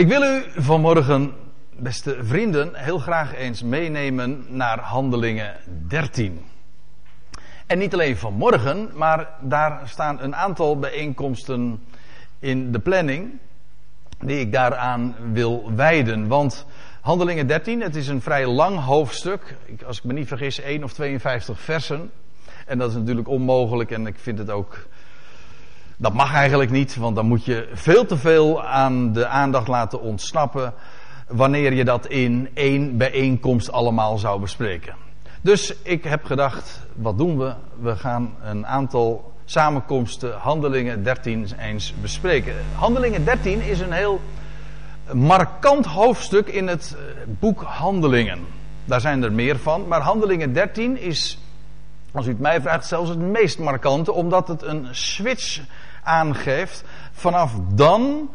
Ik wil u vanmorgen, beste vrienden, heel graag eens meenemen naar Handelingen 13. En niet alleen vanmorgen, maar daar staan een aantal bijeenkomsten in de planning die ik daaraan wil wijden. Want Handelingen 13, het is een vrij lang hoofdstuk. Als ik me niet vergis, 1 of 52 versen. En dat is natuurlijk onmogelijk en ik vind het ook. Dat mag eigenlijk niet, want dan moet je veel te veel aan de aandacht laten ontsnappen. wanneer je dat in één bijeenkomst allemaal zou bespreken. Dus ik heb gedacht, wat doen we? We gaan een aantal samenkomsten Handelingen 13 eens bespreken. Handelingen 13 is een heel markant hoofdstuk in het eh, boek Handelingen. Daar zijn er meer van, maar Handelingen 13 is, als u het mij vraagt, zelfs het meest markante, omdat het een switch aangeeft. Vanaf dan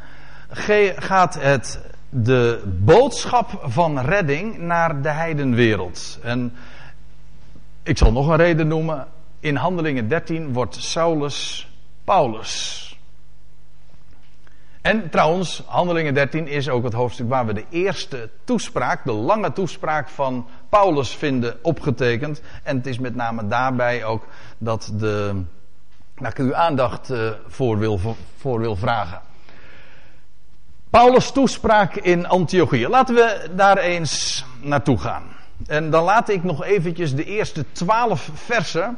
gaat het de boodschap van redding naar de heidenwereld. En ik zal nog een reden noemen. In Handelingen 13 wordt Saulus Paulus. En trouwens, Handelingen 13 is ook het hoofdstuk waar we de eerste toespraak, de lange toespraak van Paulus vinden opgetekend. En het is met name daarbij ook dat de, waar ik uw aandacht eh, voor wil, voor wil vragen. Paulus' toespraak in Antiochië. Laten we daar eens naartoe gaan. En dan laat ik nog eventjes de eerste twaalf versen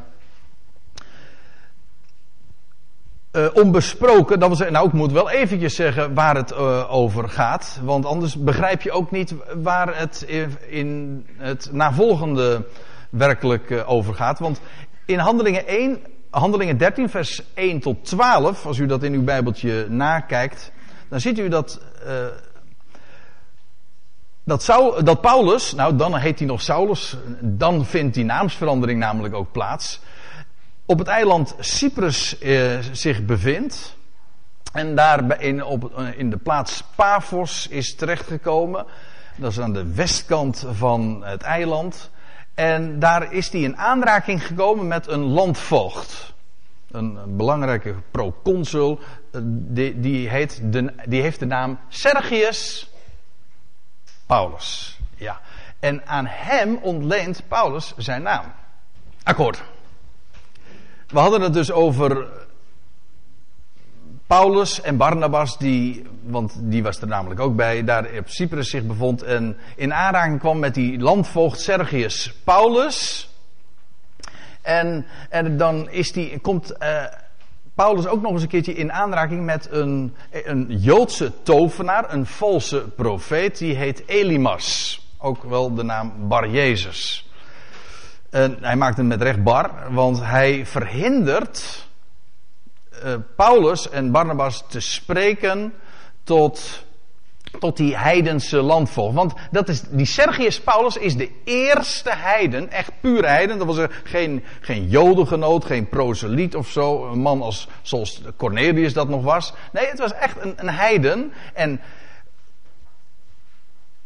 uh, onbesproken. Dat wil nou ik moet wel eventjes zeggen waar het uh, over gaat. Want anders begrijp je ook niet waar het in het navolgende werkelijk over gaat. Want in handelingen 1, handelingen 13 vers 1 tot 12, als u dat in uw bijbeltje nakijkt. Dan ziet u dat dat, Saul, dat Paulus, nou dan heet hij nog Saulus, dan vindt die naamsverandering namelijk ook plaats op het eiland Cyprus eh, zich bevindt. En daar in, op, eh, in de plaats Paphos is terechtgekomen. Dat is aan de westkant van het eiland. En daar is hij in aanraking gekomen met een landvoogd. Een, belangrijke proconsul. Eh, die, die, heet de, die heeft de naam Sergius Paulus. Ja. En aan hem ontleent Paulus zijn naam. Akkoord. We hadden het dus over Paulus en Barnabas, die, want die was er namelijk ook bij, daar op Cyprus zich bevond en in aanraking kwam met die landvoogd Sergius Paulus. En, en dan is die, komt uh, Paulus ook nog eens een keertje in aanraking met een, een Joodse tovenaar, een valse profeet, die heet Elimas. Ook wel de naam Bar Jezus. En hij maakt het met recht bar, want hij verhindert uh, Paulus en Barnabas te spreken tot, tot die heidense landvolk. Want dat is, die Sergius Paulus is de eerste heiden, echt puur heiden. Dat was er geen, geen jodengenoot, geen proseliet of zo. Een man als, zoals Cornelius dat nog was. Nee, het was echt een, een heiden. En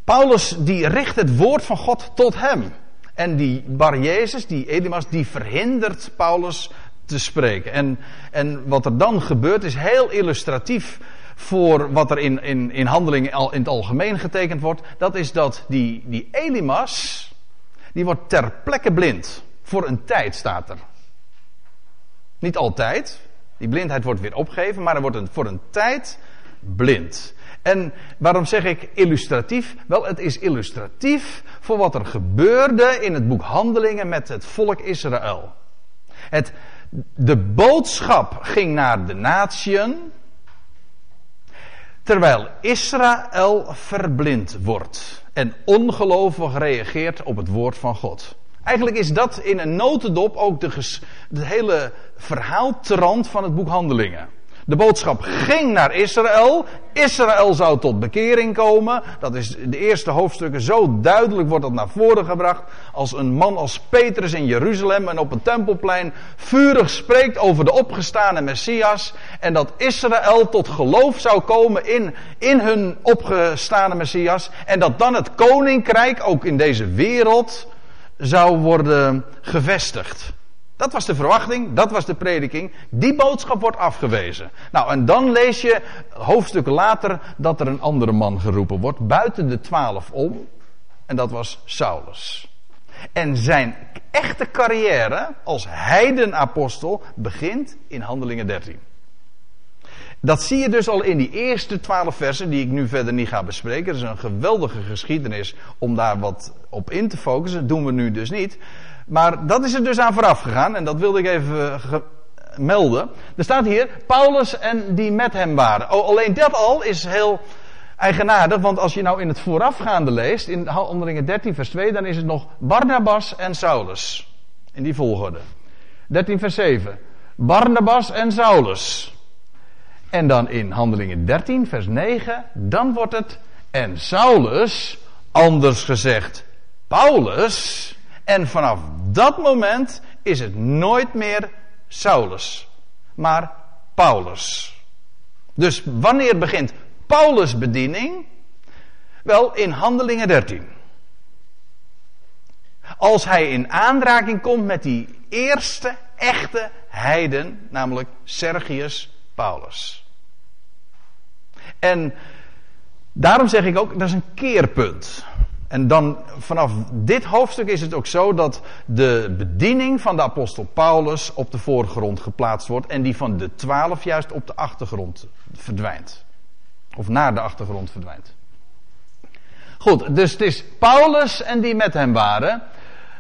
Paulus die richt het woord van God tot hem. En die Bar Jezus, die Elimas, die verhindert Paulus te spreken. En, en wat er dan gebeurt is heel illustratief voor wat er in, in, in handelingen in het algemeen getekend wordt. Dat is dat die, die Elimas, die wordt ter plekke blind. Voor een tijd staat er. Niet altijd. Die blindheid wordt weer opgegeven, maar er wordt voor een tijd blind. En waarom zeg ik illustratief? Wel, het is illustratief voor wat er gebeurde in het boek Handelingen met het volk Israël. Het, de boodschap ging naar de natieën, terwijl Israël verblind wordt en ongelovig reageert op het woord van God. Eigenlijk is dat in een notendop ook de, de hele verhaaltrand van het boek Handelingen. De boodschap ging naar Israël. Israël zou tot bekering komen. Dat is de eerste hoofdstukken. Zo duidelijk wordt dat naar voren gebracht. Als een man als Petrus in Jeruzalem en op een tempelplein vurig spreekt over de opgestane Messias. En dat Israël tot geloof zou komen in, in hun opgestane Messias. En dat dan het koninkrijk ook in deze wereld zou worden gevestigd. Dat was de verwachting, dat was de prediking. Die boodschap wordt afgewezen. Nou, en dan lees je hoofdstukken later dat er een andere man geroepen wordt, buiten de twaalf om. En dat was Saulus. En zijn echte carrière als heidenapostel begint in Handelingen 13. Dat zie je dus al in die eerste twaalf versen, die ik nu verder niet ga bespreken. Het is een geweldige geschiedenis om daar wat op in te focussen. Dat doen we nu dus niet. Maar dat is er dus aan vooraf gegaan en dat wilde ik even melden. Er staat hier Paulus en die met hem waren. Oh, alleen dat al is heel eigenaardig, want als je nou in het voorafgaande leest, in Handelingen 13 vers 2, dan is het nog Barnabas en Saulus. In die volgorde. 13 vers 7. Barnabas en Saulus. En dan in Handelingen 13 vers 9, dan wordt het en Saulus, anders gezegd Paulus, en vanaf dat moment is het nooit meer Saulus, maar Paulus. Dus wanneer begint Paulus' bediening? Wel, in Handelingen 13. Als hij in aanraking komt met die eerste echte heiden, namelijk Sergius Paulus. En daarom zeg ik ook, dat is een keerpunt. En dan vanaf dit hoofdstuk is het ook zo dat de bediening van de apostel Paulus op de voorgrond geplaatst wordt en die van de twaalf juist op de achtergrond verdwijnt. Of naar de achtergrond verdwijnt. Goed, dus het is Paulus en die met hem waren.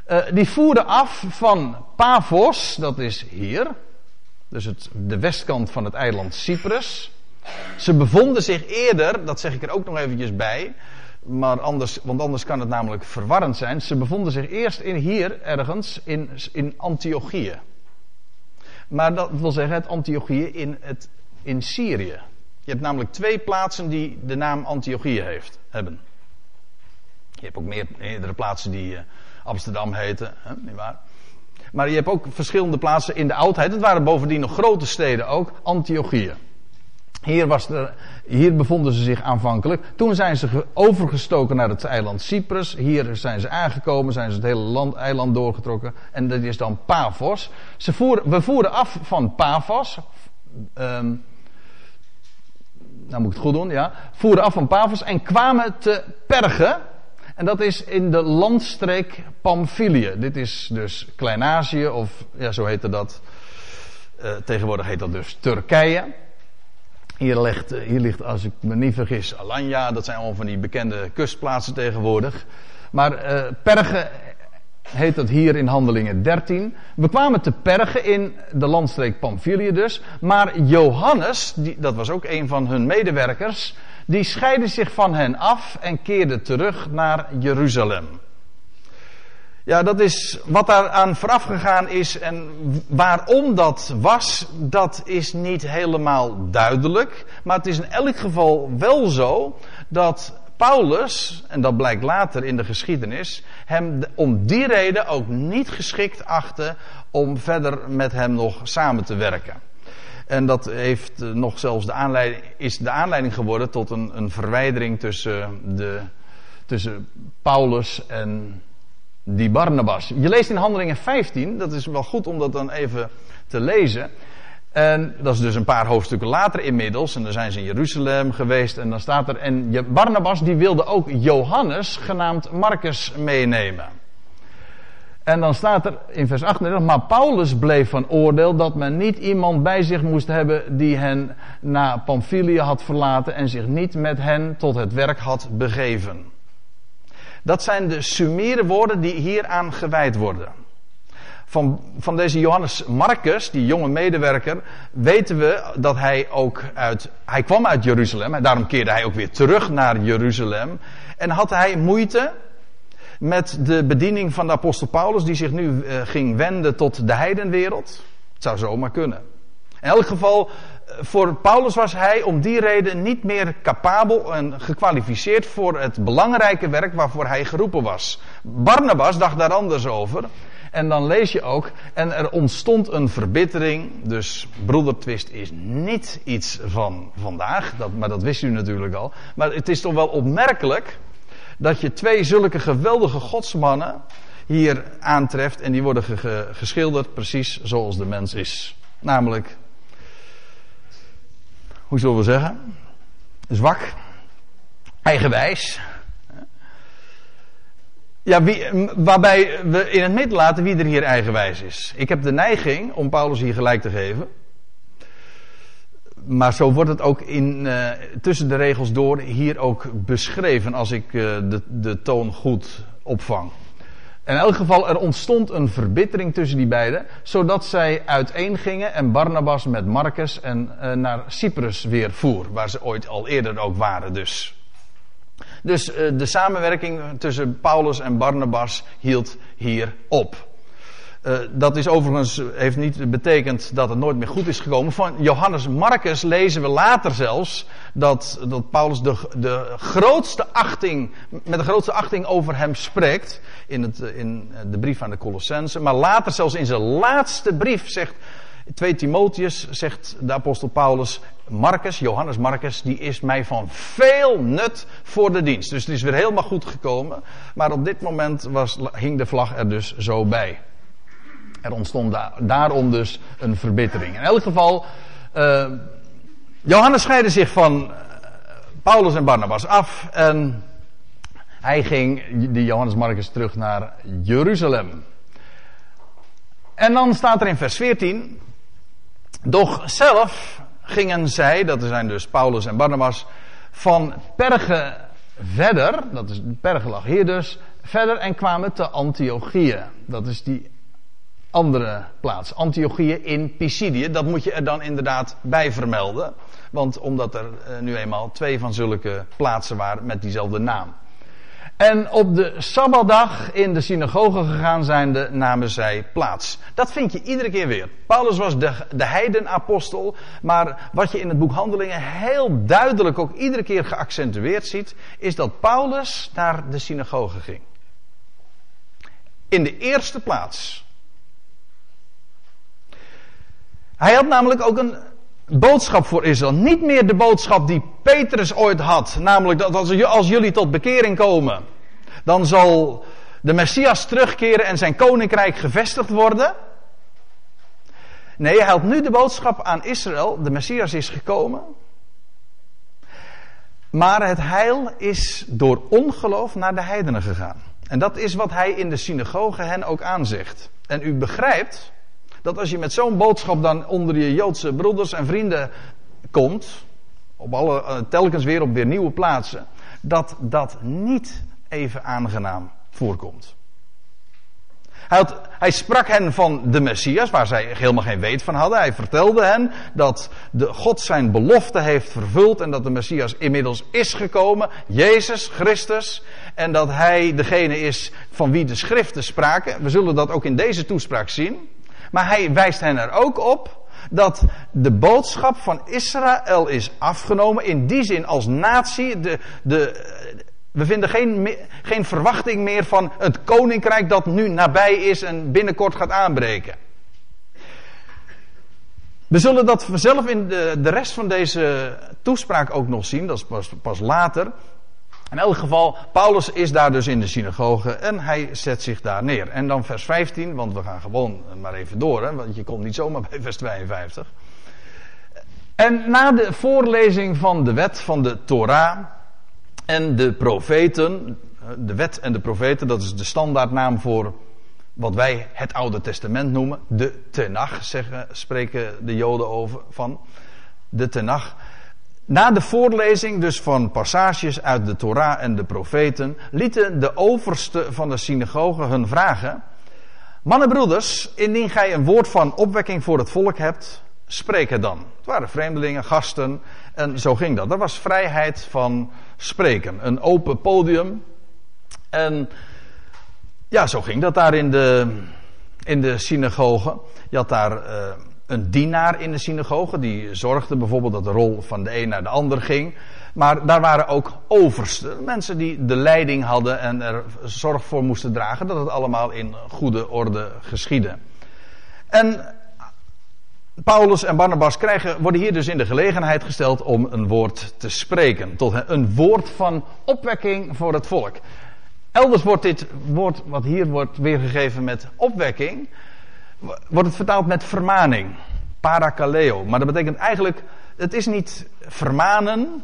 Uh, die voerden af van Pavos, dat is hier. Dus het, de westkant van het eiland Cyprus. Ze bevonden zich eerder, dat zeg ik er ook nog eventjes bij, maar anders, want anders kan het namelijk verwarrend zijn. Ze bevonden zich eerst in, hier ergens in, in Antiochië. Maar dat wil zeggen het Antiochië in, het, in Syrië. Je hebt namelijk twee plaatsen die de naam Antiochië heeft, hebben. Je hebt ook meer, meerdere plaatsen die uh, Amsterdam heten, hè, niet waar? Maar je hebt ook verschillende plaatsen in de oudheid. Het waren bovendien nog grote steden ook, Antiochië. Hier, was er, hier bevonden ze zich aanvankelijk. Toen zijn ze overgestoken naar het eiland Cyprus. Hier zijn ze aangekomen, zijn ze het hele land, eiland doorgetrokken. En dat is dan Pavos. Ze we voeren af van Pavos. Um, nou moet ik het goed doen, ja. Voeren af van Pavos en kwamen te Perge. En dat is in de landstreek Pamphylië. Dit is dus Klein-Azië, of ja, zo heette dat. Uh, tegenwoordig heet dat dus Turkije. Hier ligt, hier ligt, als ik me niet vergis, Alanya. Dat zijn allemaal van die bekende kustplaatsen tegenwoordig. Maar uh, Perge heet dat hier in Handelingen 13. We kwamen te Perge in de landstreek Pamphylië dus. Maar Johannes, die, dat was ook een van hun medewerkers, die scheidde zich van hen af en keerde terug naar Jeruzalem. Ja, dat is wat daar aan vooraf gegaan is en waarom dat was, dat is niet helemaal duidelijk. Maar het is in elk geval wel zo dat Paulus, en dat blijkt later in de geschiedenis, hem om die reden ook niet geschikt achtte om verder met hem nog samen te werken. En dat heeft nog zelfs de aanleiding, is de aanleiding geworden tot een, een verwijdering tussen, de, tussen Paulus en die Barnabas. Je leest in Handelingen 15, dat is wel goed om dat dan even te lezen. En dat is dus een paar hoofdstukken later inmiddels. En dan zijn ze in Jeruzalem geweest. En dan staat er. En Barnabas die wilde ook Johannes, genaamd Marcus, meenemen. En dan staat er in vers 38. Maar Paulus bleef van oordeel dat men niet iemand bij zich moest hebben. die hen naar Pamphylië had verlaten. en zich niet met hen tot het werk had begeven. Dat zijn de summiere woorden die hieraan gewijd worden. Van, van deze Johannes Marcus, die jonge medewerker, weten we dat hij ook uit. Hij kwam uit Jeruzalem, en daarom keerde hij ook weer terug naar Jeruzalem. En had hij moeite met de bediening van de apostel Paulus, die zich nu uh, ging wenden tot de heidenwereld? Het zou zomaar kunnen. In elk geval, eh, voor Paulus was hij om die reden niet meer capabel en gekwalificeerd voor het belangrijke werk waarvoor hij geroepen was. Barnabas dacht daar anders over. En dan lees je ook, en er ontstond een verbittering. Dus broedertwist is niet iets van vandaag, dat, maar dat wist u natuurlijk al. Maar het is toch wel opmerkelijk dat je twee zulke geweldige godsmannen hier aantreft. En die worden geschilderd precies zoals de mens is. Namelijk, hoe zullen we zeggen? Zwak, eigenwijs. Ja, wie, waarbij we in het midden laten wie er hier eigenwijs is. Ik heb de neiging om Paulus hier gelijk te geven. Maar zo wordt het ook in, uh, tussen de regels door hier ook beschreven als ik uh, de, de toon goed opvang. In elk geval, er ontstond een verbittering tussen die beiden, zodat zij uiteengingen en Barnabas met Marcus en uh, naar Cyprus weer voer, waar ze ooit al eerder ook waren dus. Dus uh, de samenwerking tussen Paulus en Barnabas hield hier op. Uh, dat is overigens, heeft niet betekend dat het nooit meer goed is gekomen. Van Johannes Marcus lezen we later zelfs dat, dat Paulus de, de grootste achting, met de grootste achting over hem spreekt. In, het, in de brief aan de Colossense. Maar later zelfs in zijn laatste brief zegt 2 Timotheus, zegt de apostel Paulus, Marcus, Johannes Marcus, die is mij van veel nut voor de dienst. Dus het is weer helemaal goed gekomen. Maar op dit moment was, hing de vlag er dus zo bij. Er ontstond daarom dus een verbittering. In elk geval, uh, Johannes scheidde zich van uh, Paulus en Barnabas af en hij ging, die Johannes Marcus, terug naar Jeruzalem. En dan staat er in vers 14, doch zelf gingen zij, dat zijn dus Paulus en Barnabas, van Perge verder, dat is Perge lag hier dus, verder en kwamen te Antiochië. Dat is die andere plaats. Antiochië in Pisidië. Dat moet je er dan inderdaad bij vermelden. Want omdat er eh, nu eenmaal twee van zulke plaatsen waren met diezelfde naam. En op de Sabbatdag in de synagoge gegaan zijnde namen zij plaats. Dat vind je iedere keer weer. Paulus was de, de heidenapostel. Maar wat je in het boek Handelingen heel duidelijk ook iedere keer geaccentueerd ziet. Is dat Paulus naar de synagoge ging. In de eerste plaats. Hij had namelijk ook een boodschap voor Israël. Niet meer de boodschap die Petrus ooit had. Namelijk dat als, jullie tot bekering komen, dan zal de Messias terugkeren en zijn koninkrijk gevestigd worden. Nee, hij had nu de boodschap aan Israël. De Messias is gekomen. Maar het heil is door ongeloof naar de heidenen gegaan. En dat is wat hij in de synagoge hen ook aanzegt. En u begrijpt dat als je met zo'n boodschap dan onder je Joodse broeders en vrienden komt, op alle, eh, telkens weer op weer nieuwe plaatsen, dat dat niet even aangenaam voorkomt. Hij, hij, sprak hen van de Messias, waar zij helemaal geen weet van hadden. Hij vertelde hen dat de God zijn belofte heeft vervuld en dat de Messias inmiddels is gekomen, Jezus Christus, en dat hij degene is van wie de schriften spraken. We zullen dat ook in deze toespraak zien. Maar hij wijst hen er ook op dat de boodschap van Israël is afgenomen. In die zin als natie. De, de, we vinden geen, geen verwachting meer van het koninkrijk dat nu nabij is en binnenkort gaat aanbreken. We zullen dat zelf in de, de rest van deze toespraak ook nog zien, dat is pas, pas later. In elk geval, Paulus is daar dus in de synagoge en hij zet zich daar neer. En dan vers 15, want we gaan gewoon maar even door, hè, want je komt niet zomaar bij vers 52. En na de voorlezing van de wet van de Torah en de profeten, de wet en de profeten, dat is de standaardnaam voor wat wij het Oude Testament noemen, de Tenach, zeggen, spreken de Joden over van. De Tenach. Na de voorlezing dus van passages uit de Torah en de profeten, lieten de oversten van de synagoge hun vragen. Mannenbroeders, indien gij een woord van opwekking voor het volk hebt, spreek het dan. Het waren vreemdelingen, gasten en zo ging dat. Er was vrijheid van spreken, een open podium. En ja, zo ging dat daar in de, in de synagoge. Je had daar. Uh, een dienaar in de synagoge. Die zorgde bijvoorbeeld dat de rol van de een naar de ander ging. Maar daar waren ook oversten. Mensen die de leiding hadden en er zorg voor moesten dragen dat het allemaal in goede orde geschiedde. En Paulus en Barnabas krijgen, worden hier dus in de gelegenheid gesteld om een woord te spreken. Tot een woord van opwekking voor het volk. Elders wordt dit woord, wat hier wordt weergegeven met opwekking, wordt het vertaald met vermaning. Parakaleo. Maar dat betekent eigenlijk, het is niet vermanen.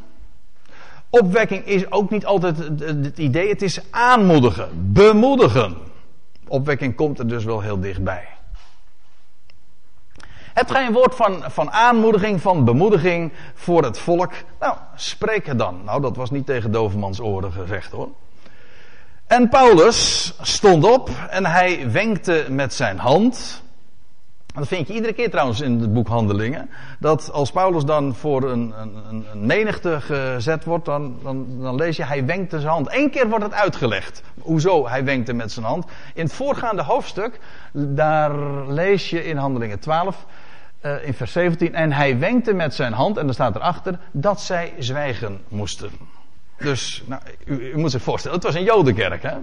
Opwekking is ook niet altijd het idee, het is aanmoedigen, bemoedigen. Opwekking komt er dus wel heel dichtbij. Heb gij een woord van, van aanmoediging, van bemoediging voor het volk? Nou, spreek het dan. Nou, dat was niet tegen Dovermans oren gezegd hoor. En Paulus stond op en hij wenkte met zijn hand. Dat vind je iedere keer trouwens in het boek Handelingen. Dat als Paulus dan voor een, een, een menigte gezet wordt, dan, dan, dan, lees je hij wenkte zijn hand. Eén keer wordt het uitgelegd. Hoezo hij wenkte met zijn hand. In het voorgaande hoofdstuk, daar lees je in Handelingen 12, uh, in vers 17. En hij wenkte met zijn hand, en dan staat erachter, dat zij zwijgen moesten. Dus, nou, u, u moet zich voorstellen, het was een jodenkerk, hè.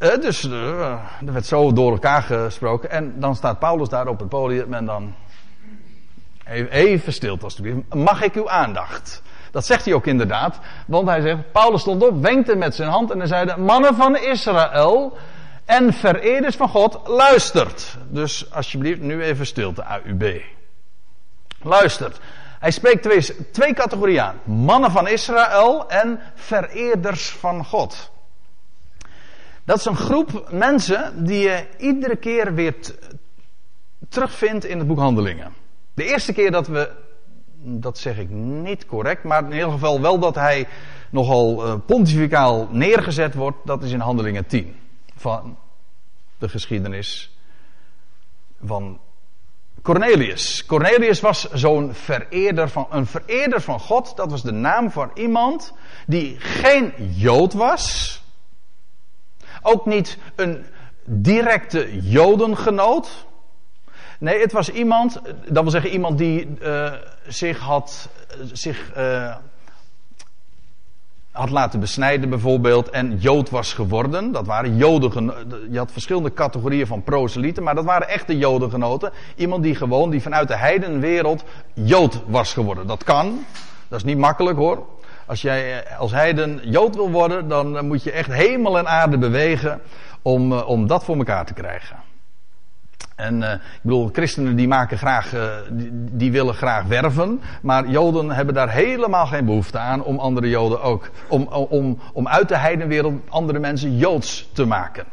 Uh, dus uh, er werd zo door elkaar gesproken. En dan staat Paulus daar op het podium en dan. Even, stilte alstublieft. Mag ik uw aandacht? Dat zegt hij ook inderdaad. Want hij zegt: Paulus stond op, wenkte met zijn hand en hij zei: Mannen van Israël en vereerders van God, luistert. Dus alsjeblieft, nu even stilte, AUB. Luistert. Hij spreekt twee, twee categorieën aan: mannen van Israël en vereerders van God. Dat is een groep mensen die je iedere keer weer terugvindt in het boek Handelingen. De eerste keer dat we, dat zeg ik niet correct, maar in ieder geval wel dat hij nogal uh, pontificaal neergezet wordt, dat is in Handelingen 10. Van de geschiedenis van Cornelius. Cornelius was zo'n vereerder van, een vereerder van God. Dat was de naam van iemand die geen Jood was. Ook niet een directe Jodengenoot. Nee, het was iemand, dat wil zeggen iemand die uh, zich had, zich, uh, had laten besnijden bijvoorbeeld en Jood was geworden. Dat waren Joden, je had verschillende categorieën van proselieten, maar dat waren echte Jodengenoten. Iemand die gewoon, die vanuit de heidenwereld Jood was geworden. Dat kan, dat is niet makkelijk hoor. Als jij eh, als heiden Jood wil worden, dan eh, moet je echt hemel en aarde bewegen om, eh, om dat voor elkaar te krijgen. En uh, ik bedoel, christenen die maken graag, die, die, willen graag werven, maar Joden hebben daar helemaal geen behoefte aan om andere Joden ook, om, om, om uit de heidenwereld andere mensen Joods te maken.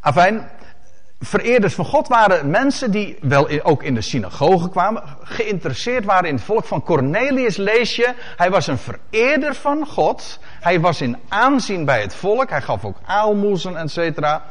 Afijn, vereerders van God waren mensen die wel ook in de synagoge kwamen, geïnteresseerd waren in het volk. Van Cornelius lees je, hij was een vereerder van God. Hij was in aanzien bij het volk, hij gaf ook aalmoezen, et cetera.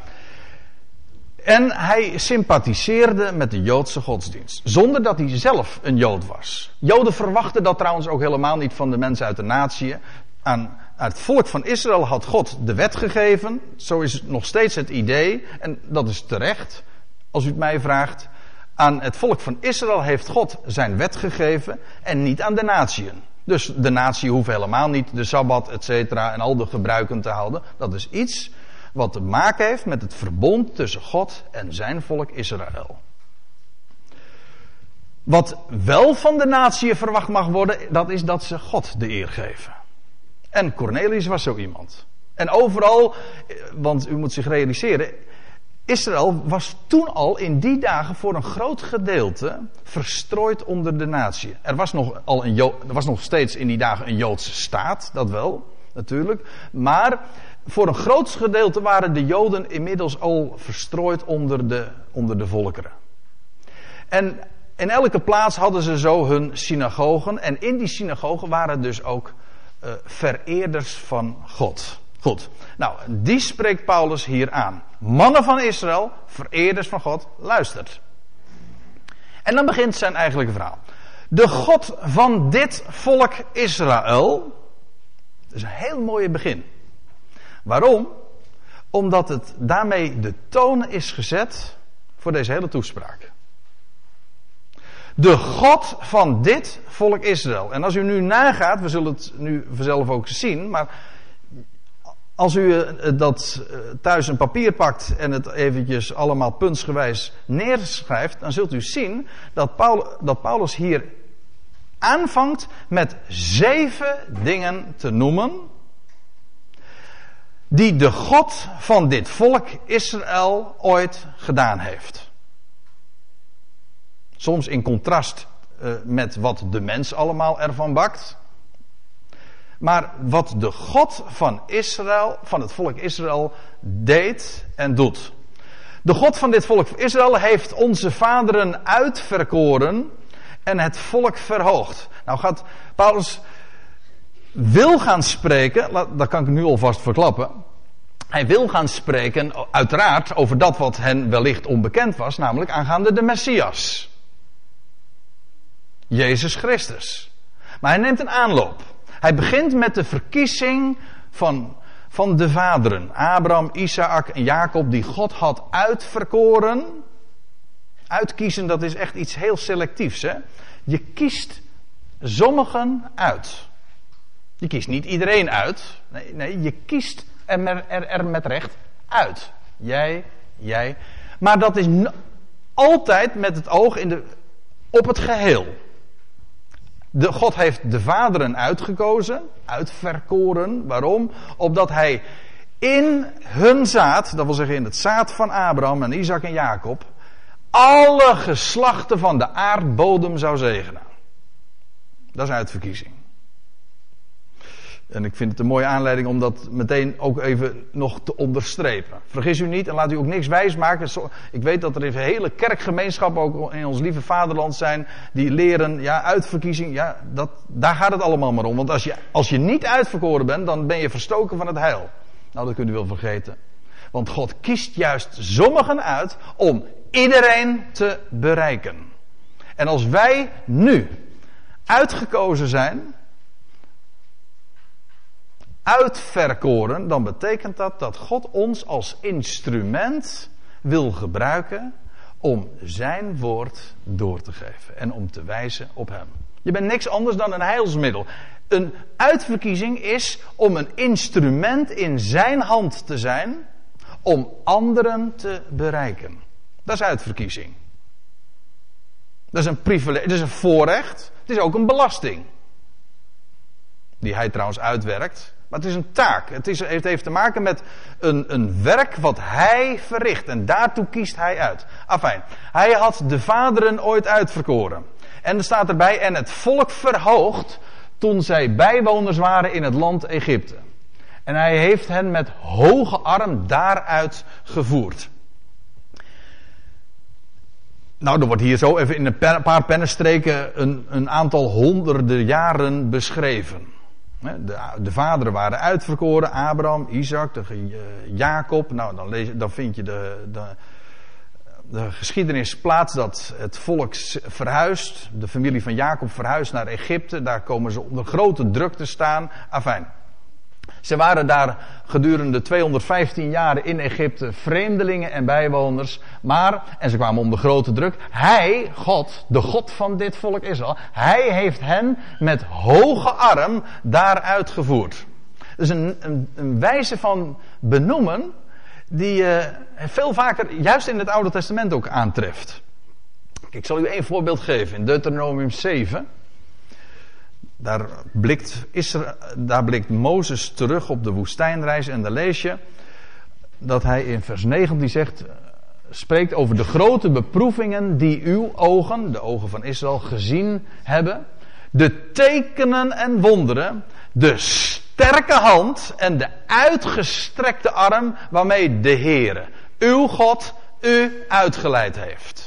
En hij sympathiseerde met de Joodse godsdienst. Zonder dat hij zelf een Jood was. Joden verwachten dat trouwens ook helemaal niet van de mensen uit de natie. Aan het volk van Israël had God de wet gegeven. Zo is het nog steeds het idee. En dat is terecht, als u het mij vraagt. Aan het volk van Israël heeft God zijn wet gegeven en niet aan de natieën. Dus de natie hoeft helemaal niet de sabbat, et cetera, en al de gebruiken te houden. Dat is iets wat te maken heeft met het verbond tussen God en zijn volk Israël. Wat wel van de natie verwacht mag worden, dat is dat ze God de eer geven. En Cornelius was zo iemand. En overal, want u moet zich realiseren, Israël was toen al in die dagen voor een groot gedeelte verstrooid onder de natie. Er was nog, al een er was nog steeds in die dagen een Joodse staat, dat wel, natuurlijk. Maar voor een groot gedeelte waren de Joden inmiddels al verstrooid onder de, onder de volkeren. En in elke plaats hadden ze zo hun synagogen. En in die synagogen waren dus ook uh, vereerders van God. Goed. Nou, die spreekt Paulus hier aan. Mannen van Israël, vereerders van God, luistert. En dan begint zijn eigenlijke verhaal. De God van dit volk Israël. Dat is een heel mooi begin. Waarom? Omdat het daarmee de toon is gezet voor deze hele toespraak. De God van dit volk Israël. En als u nu nagaat, we zullen het nu vanzelf ook zien, maar als u eh, dat eh, thuis een papier pakt en het eventjes allemaal puntsgewijs neerschrijft, dan zult u zien dat, dat Paulus hier aanvangt met zeven dingen te noemen die de God van dit volk Israël ooit gedaan heeft. Soms in contrast uh, met wat de mens allemaal ervan bakt. Maar wat de God van Israël, van het volk Israël, deed en doet. De God van dit volk Israël heeft onze vaderen uitverkoren en het volk verhoogd. Nou gaat Paulus wil gaan spreken, dat kan ik nu alvast verklappen. Hij wil gaan spreken, uiteraard, over dat wat hen wellicht onbekend was, namelijk aangaande de Messias. Jezus Christus. Maar hij neemt een aanloop. Hij begint met de verkiezing van, van de vaderen. Abraham, Isaac en Jacob, die God had uitverkoren. Uitkiezen, dat is echt iets heel selectiefs. Hè? Je kiest sommigen uit. Je kiest niet iedereen uit. Nee, nee je kiest er, er, er met recht uit. Jij, jij. Maar dat is altijd met het oog in de, op het geheel. De, God heeft de vaderen uitgekozen, uitverkoren. Waarom? Opdat hij in hun zaad, dat wil zeggen in het zaad van Abraham en Isaac en Jacob, alle geslachten van de aardbodem zou zegenen. Dat is uitverkiezing. En ik vind het een mooie aanleiding om dat meteen ook even nog te onderstrepen. Vergis u niet en laat u ook niks wijsmaken. Ik weet dat er hele kerkgemeenschap ook in ons lieve vaderland zijn. Die leren, ja, uitverkiezing, ja, dat, daar gaat het allemaal maar om. Want als je, als je niet uitverkoren bent, dan ben je verstoken van het heil. Nou, dat kunt u wel vergeten. Want God kiest juist sommigen uit om iedereen te bereiken. En als wij nu uitgekozen zijn, uitverkoren, dan betekent dat dat God ons als instrument wil gebruiken om zijn woord door te geven en om te wijzen op hem. Je bent niks anders dan een heilsmiddel. Een uitverkiezing is om een instrument in zijn hand te zijn om anderen te bereiken. Dat is uitverkiezing. Dat is een privilege, dat is een voorrecht. Het is ook een belasting. Die hij trouwens uitwerkt. Het is een taak. Het, is, het heeft te maken met een, een werk wat hij verricht. En daartoe kiest hij uit. Afijn. Hij had de vaderen ooit uitverkoren. En er staat erbij, en het volk verhoogd toen zij bijwoners waren in het land Egypte. En hij heeft hen met hoge arm daaruit gevoerd. Nou, er wordt hier zo even in een paar pennenstreken een, een aantal honderden jaren beschreven. De, de vaderen waren uitverkoren, Abraham, Isaac, de, eh, Jacob. Nou, dan, lees, dan vind je de, de, de geschiedenis plaats dat het volk verhuist. De familie van Jacob verhuist naar Egypte. Daar komen ze onder grote druk te staan. Afijn. Ze waren daar gedurende 215 jaar in Egypte vreemdelingen en bijwoners. Maar, en ze kwamen onder grote druk, hij, God, de God van dit volk Israël, hij heeft hen met hoge arm daaruit gevoerd. Dus een, een, een wijze van benoemen die uh, veel vaker, juist in het Oude Testament ook aantreft. Ik zal u één voorbeeld geven. In Deuteronomium 7 daar blikt, Israël, daar blikt Mozes terug op de woestijnreis en dan lees je dat hij in vers 19 zegt, spreekt over de grote beproevingen die uw ogen, de ogen van Israël, gezien hebben. De tekenen en wonderen, de sterke hand en de uitgestrekte arm waarmee de Heere, uw God, u uitgeleid heeft.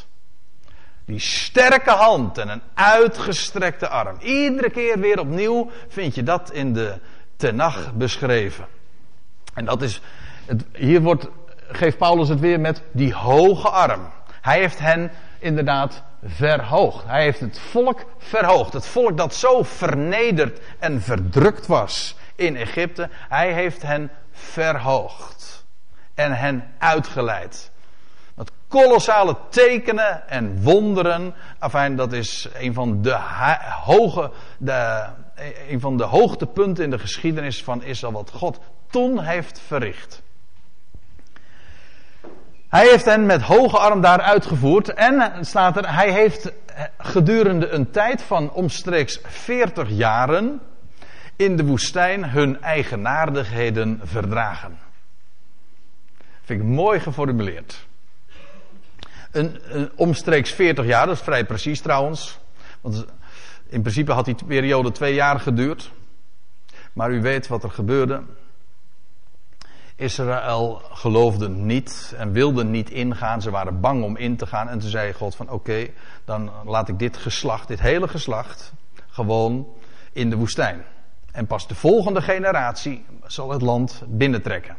Die sterke hand en een uitgestrekte arm. Iedere keer weer opnieuw vind je dat in de Tenach beschreven. En dat is, het, hier wordt, geeft Paulus het weer met die hoge arm. Hij heeft hen inderdaad verhoogd. Hij heeft het volk verhoogd. Het volk dat zo vernederd en verdrukt was in Egypte. Hij heeft hen verhoogd. En hen uitgeleid kolossale tekenen en wonderen. Afijn, dat is een van de, hoge, de, een van de hoogtepunten in de geschiedenis van Israël, wat God toen heeft verricht. Hij heeft hen met hoge arm daar uitgevoerd en staat er, hij heeft gedurende een tijd van omstreeks 40 jaren in de woestijn hun eigenaardigheden verdragen. Vind ik mooi geformuleerd. Een, een, omstreeks 40 jaar, dat is vrij precies trouwens. Want in principe had die periode twee jaar geduurd. Maar u weet wat er gebeurde. Israël geloofde niet en wilde niet ingaan. Ze waren bang om in te gaan. En toen zei God van oké, dan laat ik dit geslacht, dit hele geslacht, gewoon in de woestijn. En pas de volgende generatie zal het land binnentrekken.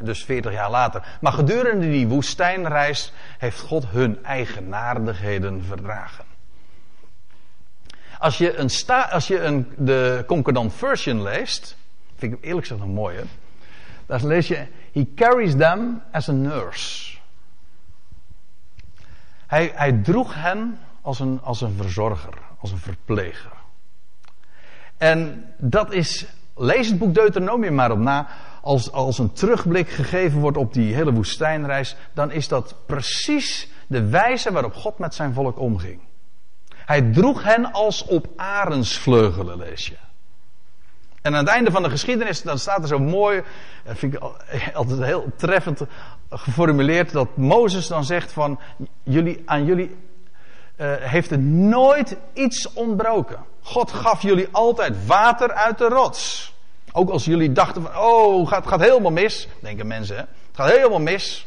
Dus 40 jaar later. Maar gedurende die woestijnreis heeft God hun eigenaardigheden verdragen. Als je, een sta, als je een, de Concordant Version leest, vind ik eerlijk gezegd een mooie. Daar lees je, he carries them as a nurse. Hij, hij droeg hen als een, als een verzorger, als een verpleger. En dat is, lees het boek Deuteronomium maar op na. Als, als een terugblik gegeven wordt op die hele woestijnreis, dan is dat precies de wijze waarop God met zijn volk omging. Hij droeg hen als op arensvleugelen, lees je. En aan het einde van de geschiedenis, dan staat er zo mooi, vind ik altijd heel treffend geformuleerd, dat Mozes dan zegt van, jullie, aan jullie uh, heeft er nooit iets ontbroken. God gaf jullie altijd water uit de rots. Ook als jullie dachten van, oh, gaat, gaat helemaal mis, denken mensen, hè? het gaat helemaal mis.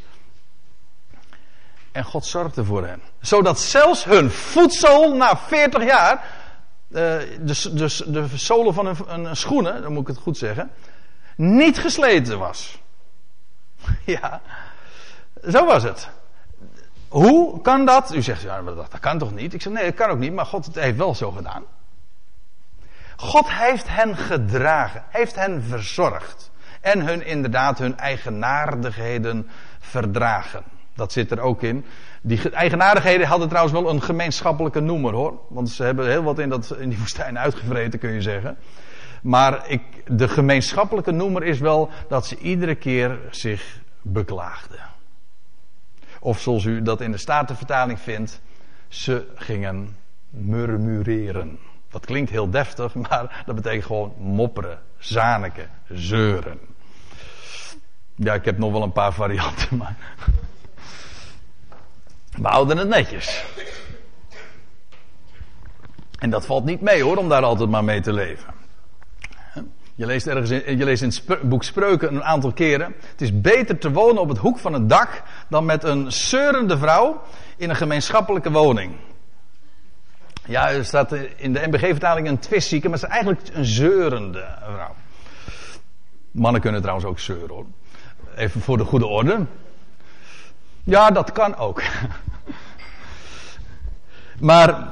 En God zorgde voor hen. Zodat zelfs hun voedsel na 40 jaar, de, de, de, de zolen van een, een schoenen, dan moet ik het goed zeggen, niet gesleten was. Ja, zo was het. Hoe kan dat? U zegt, ja, dat, dat kan toch niet? Ik zeg, nee, dat kan ook niet, maar God het heeft wel zo gedaan. God heeft hen gedragen, heeft hen verzorgd. En hun inderdaad hun eigenaardigheden verdragen. Dat zit er ook in. Die eigenaardigheden hadden trouwens wel een gemeenschappelijke noemer hoor. Want ze hebben heel wat in, dat, in die woestijn uitgevreten kun je zeggen. Maar ik, de gemeenschappelijke noemer is wel dat ze iedere keer zich beklaagden. Of zoals u dat in de Statenvertaling vindt, ze gingen murmureren. Dat klinkt heel deftig, maar dat betekent gewoon mopperen, zaniken, zeuren. Ja, ik heb nog wel een paar varianten, maar. We houden het netjes. En dat valt niet mee hoor, om daar altijd maar mee te leven. Je leest ergens in, je leest in het boek Spreuken een aantal keren. Het is beter te wonen op het hoek van het dak dan met een zeurende vrouw in een gemeenschappelijke woning. Ja, er staat in de MBG-vertaling een twistzieke, maar het is eigenlijk een zeurende vrouw. Mannen kunnen trouwens ook zeuren hoor. Even voor de goede orde. Ja, dat kan ook. maar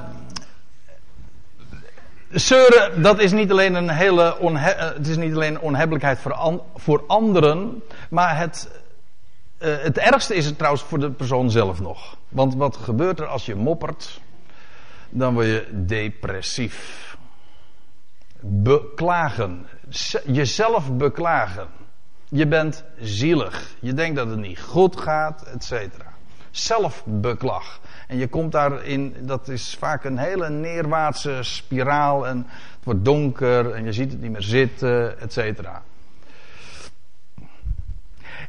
zeuren, dat is niet alleen een hele onhe het is niet alleen onhebbelijkheid voor, voor anderen, maar het, uh, het ergste is het trouwens voor de persoon zelf nog. Want wat gebeurt er als je moppert? Dan word je depressief. Beklagen. Jezelf beklagen. Je bent zielig. Je denkt dat het niet goed gaat, et cetera. Zelfbeklag. En je komt daarin, dat is vaak een hele neerwaartse spiraal. En het wordt donker en je ziet het niet meer zitten, et cetera.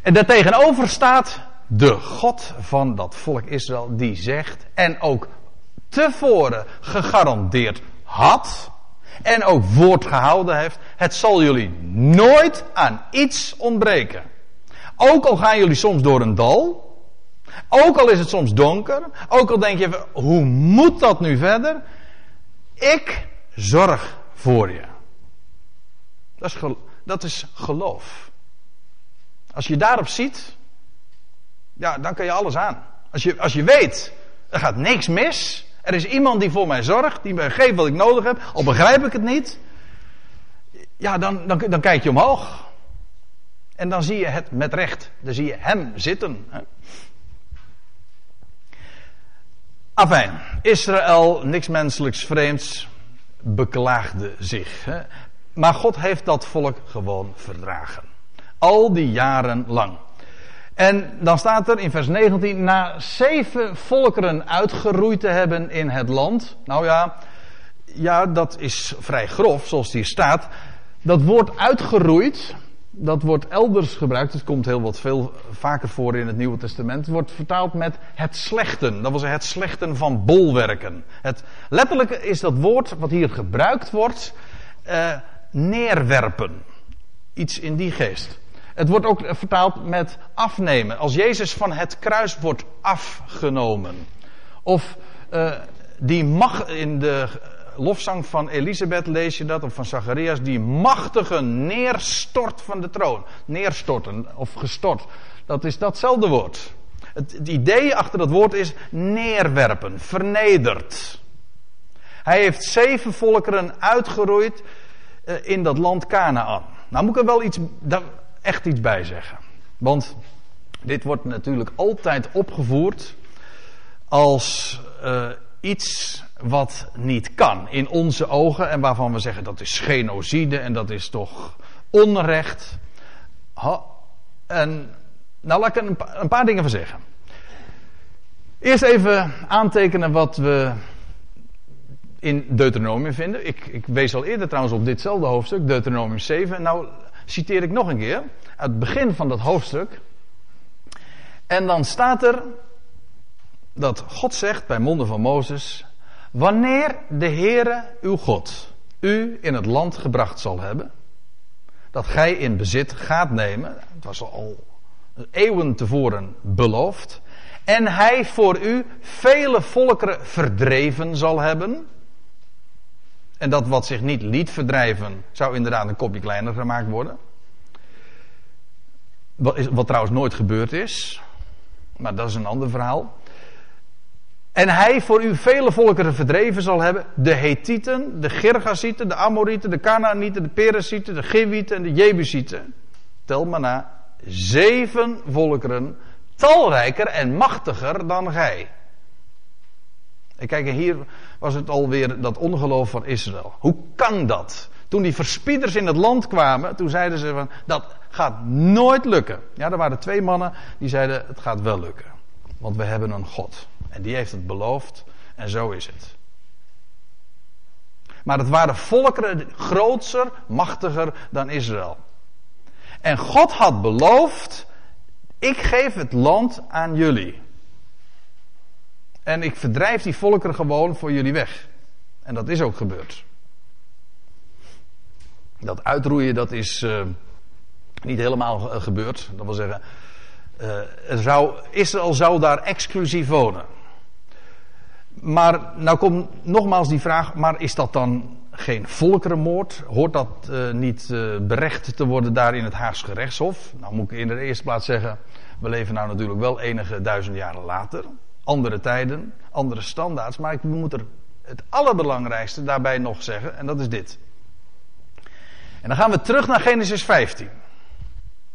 En daartegenover staat de God van dat volk Israël, die zegt, en ook tevoren gegarandeerd had, en ook woord gehouden heeft, het zal jullie nooit aan iets ontbreken. Ook al gaan jullie soms door een dal, ook al is het soms donker, ook al denk je, hoe moet dat nu verder? Ik zorg voor je. Dat is, dat is geloof. Als je daarop ziet, ja, dan kan je alles aan. Als je, als je weet, er gaat niks mis. Er is iemand die voor mij zorgt, die mij geeft wat ik nodig heb, al begrijp ik het niet. Ja, dan, dan, dan kijk je omhoog. En dan zie je het met recht. Dan zie je hem zitten. Afijn, Israël, niks menselijks vreemds, beklaagde zich. Maar God heeft dat volk gewoon verdragen. Al die jaren lang. En dan staat er in vers 19, na zeven volkeren uitgeroeid te hebben in het land. Nou ja, ja, dat is vrij grof, zoals hier staat. Dat woord uitgeroeid, dat wordt elders gebruikt. Het komt heel wat veel vaker voor in het Nieuwe Testament. Wordt vertaald met het slechten. Dat zeggen het slechten van bolwerken. Het, letterlijk is dat woord wat hier gebruikt wordt, uh, neerwerpen. Iets in die geest. Het wordt ook vertaald met afnemen. Als Jezus van het kruis wordt afgenomen. Of uh, die mag in de lofzang van Elisabeth lees je dat, of van Zacharias, die machtige neerstort van de troon. Neerstorten of gestort. Dat is datzelfde woord. Het, idee achter dat woord is neerwerpen, vernederd. Hij heeft zeven volkeren uitgeroeid uh, in dat land Canaan. Nou moet ik er wel iets, echt iets bij zeggen. Want dit wordt natuurlijk altijd opgevoerd als uh, iets wat niet kan in onze ogen en waarvan we zeggen dat is genocide en dat is toch onrecht. En nou laat ik er een paar dingen van zeggen. Eerst even aantekenen wat we in Deuteronomium vinden. Ik, ik, wees al eerder trouwens op ditzelfde hoofdstuk, Deuteronomium 7. Nou citeer ik nog een keer het begin van dat hoofdstuk. En dan staat er dat God zegt bij monden van Mozes: Wanneer de Heere uw God u in het land gebracht zal hebben, dat gij in bezit gaat nemen, het was al eeuwen tevoren beloofd, en hij voor u vele volkeren verdreven zal hebben, en dat wat zich niet liet verdrijven, zou inderdaad een kopje kleiner gemaakt worden. Wat, is, wat trouwens nooit gebeurd is, maar dat is een ander verhaal. En hij voor u vele volkeren verdreven zal hebben. De Hethieten, de Gergasieten, de Amorieten, de Canaanieten, de Perezieten, de Gewieten en de Jebusieten. Tel maar na. Zeven volkeren, talrijker en machtiger dan gij. En kijk, hier was het alweer dat ongeloof van Israël. Hoe kan dat? Toen die verspieders in het land kwamen, toen zeiden ze van, dat gaat nooit lukken. Ja, er waren twee mannen die zeiden, het gaat wel lukken. Want we hebben een God. En die heeft het beloofd. En zo is het. Maar het waren volkeren groter, machtiger dan Israël. En God had beloofd: ik geef het land aan jullie. En ik verdrijf die volkeren gewoon voor jullie weg. En dat is ook gebeurd. Dat uitroeien, dat is uh, niet helemaal gebeurd. Dat wil zeggen, uh, zou, Israël zou daar exclusief wonen. Maar nou komt nogmaals die vraag, maar is dat dan geen volkerenmoord? Hoort dat niet berecht te worden daar in het Haagse gerechtshof? Nou moet ik in de eerste plaats zeggen, we leven nou natuurlijk wel enige duizend jaren later. Andere tijden, andere standaards. Maar ik moet er het allerbelangrijkste daarbij nog zeggen, en dat is dit. En dan gaan we terug naar Genesis 15.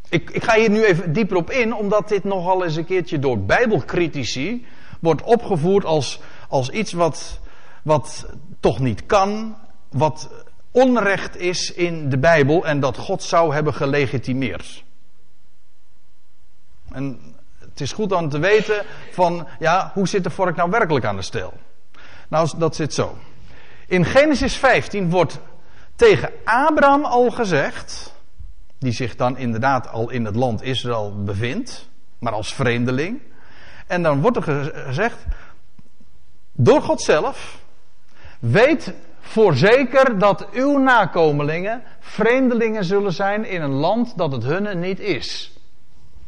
Ik, ik ga hier nu even dieper op in, omdat dit nogal eens een keertje door bijbelcritici wordt opgevoerd als als iets wat, wat toch niet kan, wat onrecht is in de Bijbel en dat God zou hebben gelegitimeerd. En het is goed dan te weten van, ja, hoe zit de vork nou werkelijk aan de steel? Nou, dat zit zo. In Genesis 15 wordt tegen Abraham al gezegd, die zich dan inderdaad al in het land Israël bevindt, maar als vreemdeling. En dan wordt er gezegd, door God zelf, weet voorzeker dat uw nakomelingen vreemdelingen zullen zijn in een land dat het hunne niet is.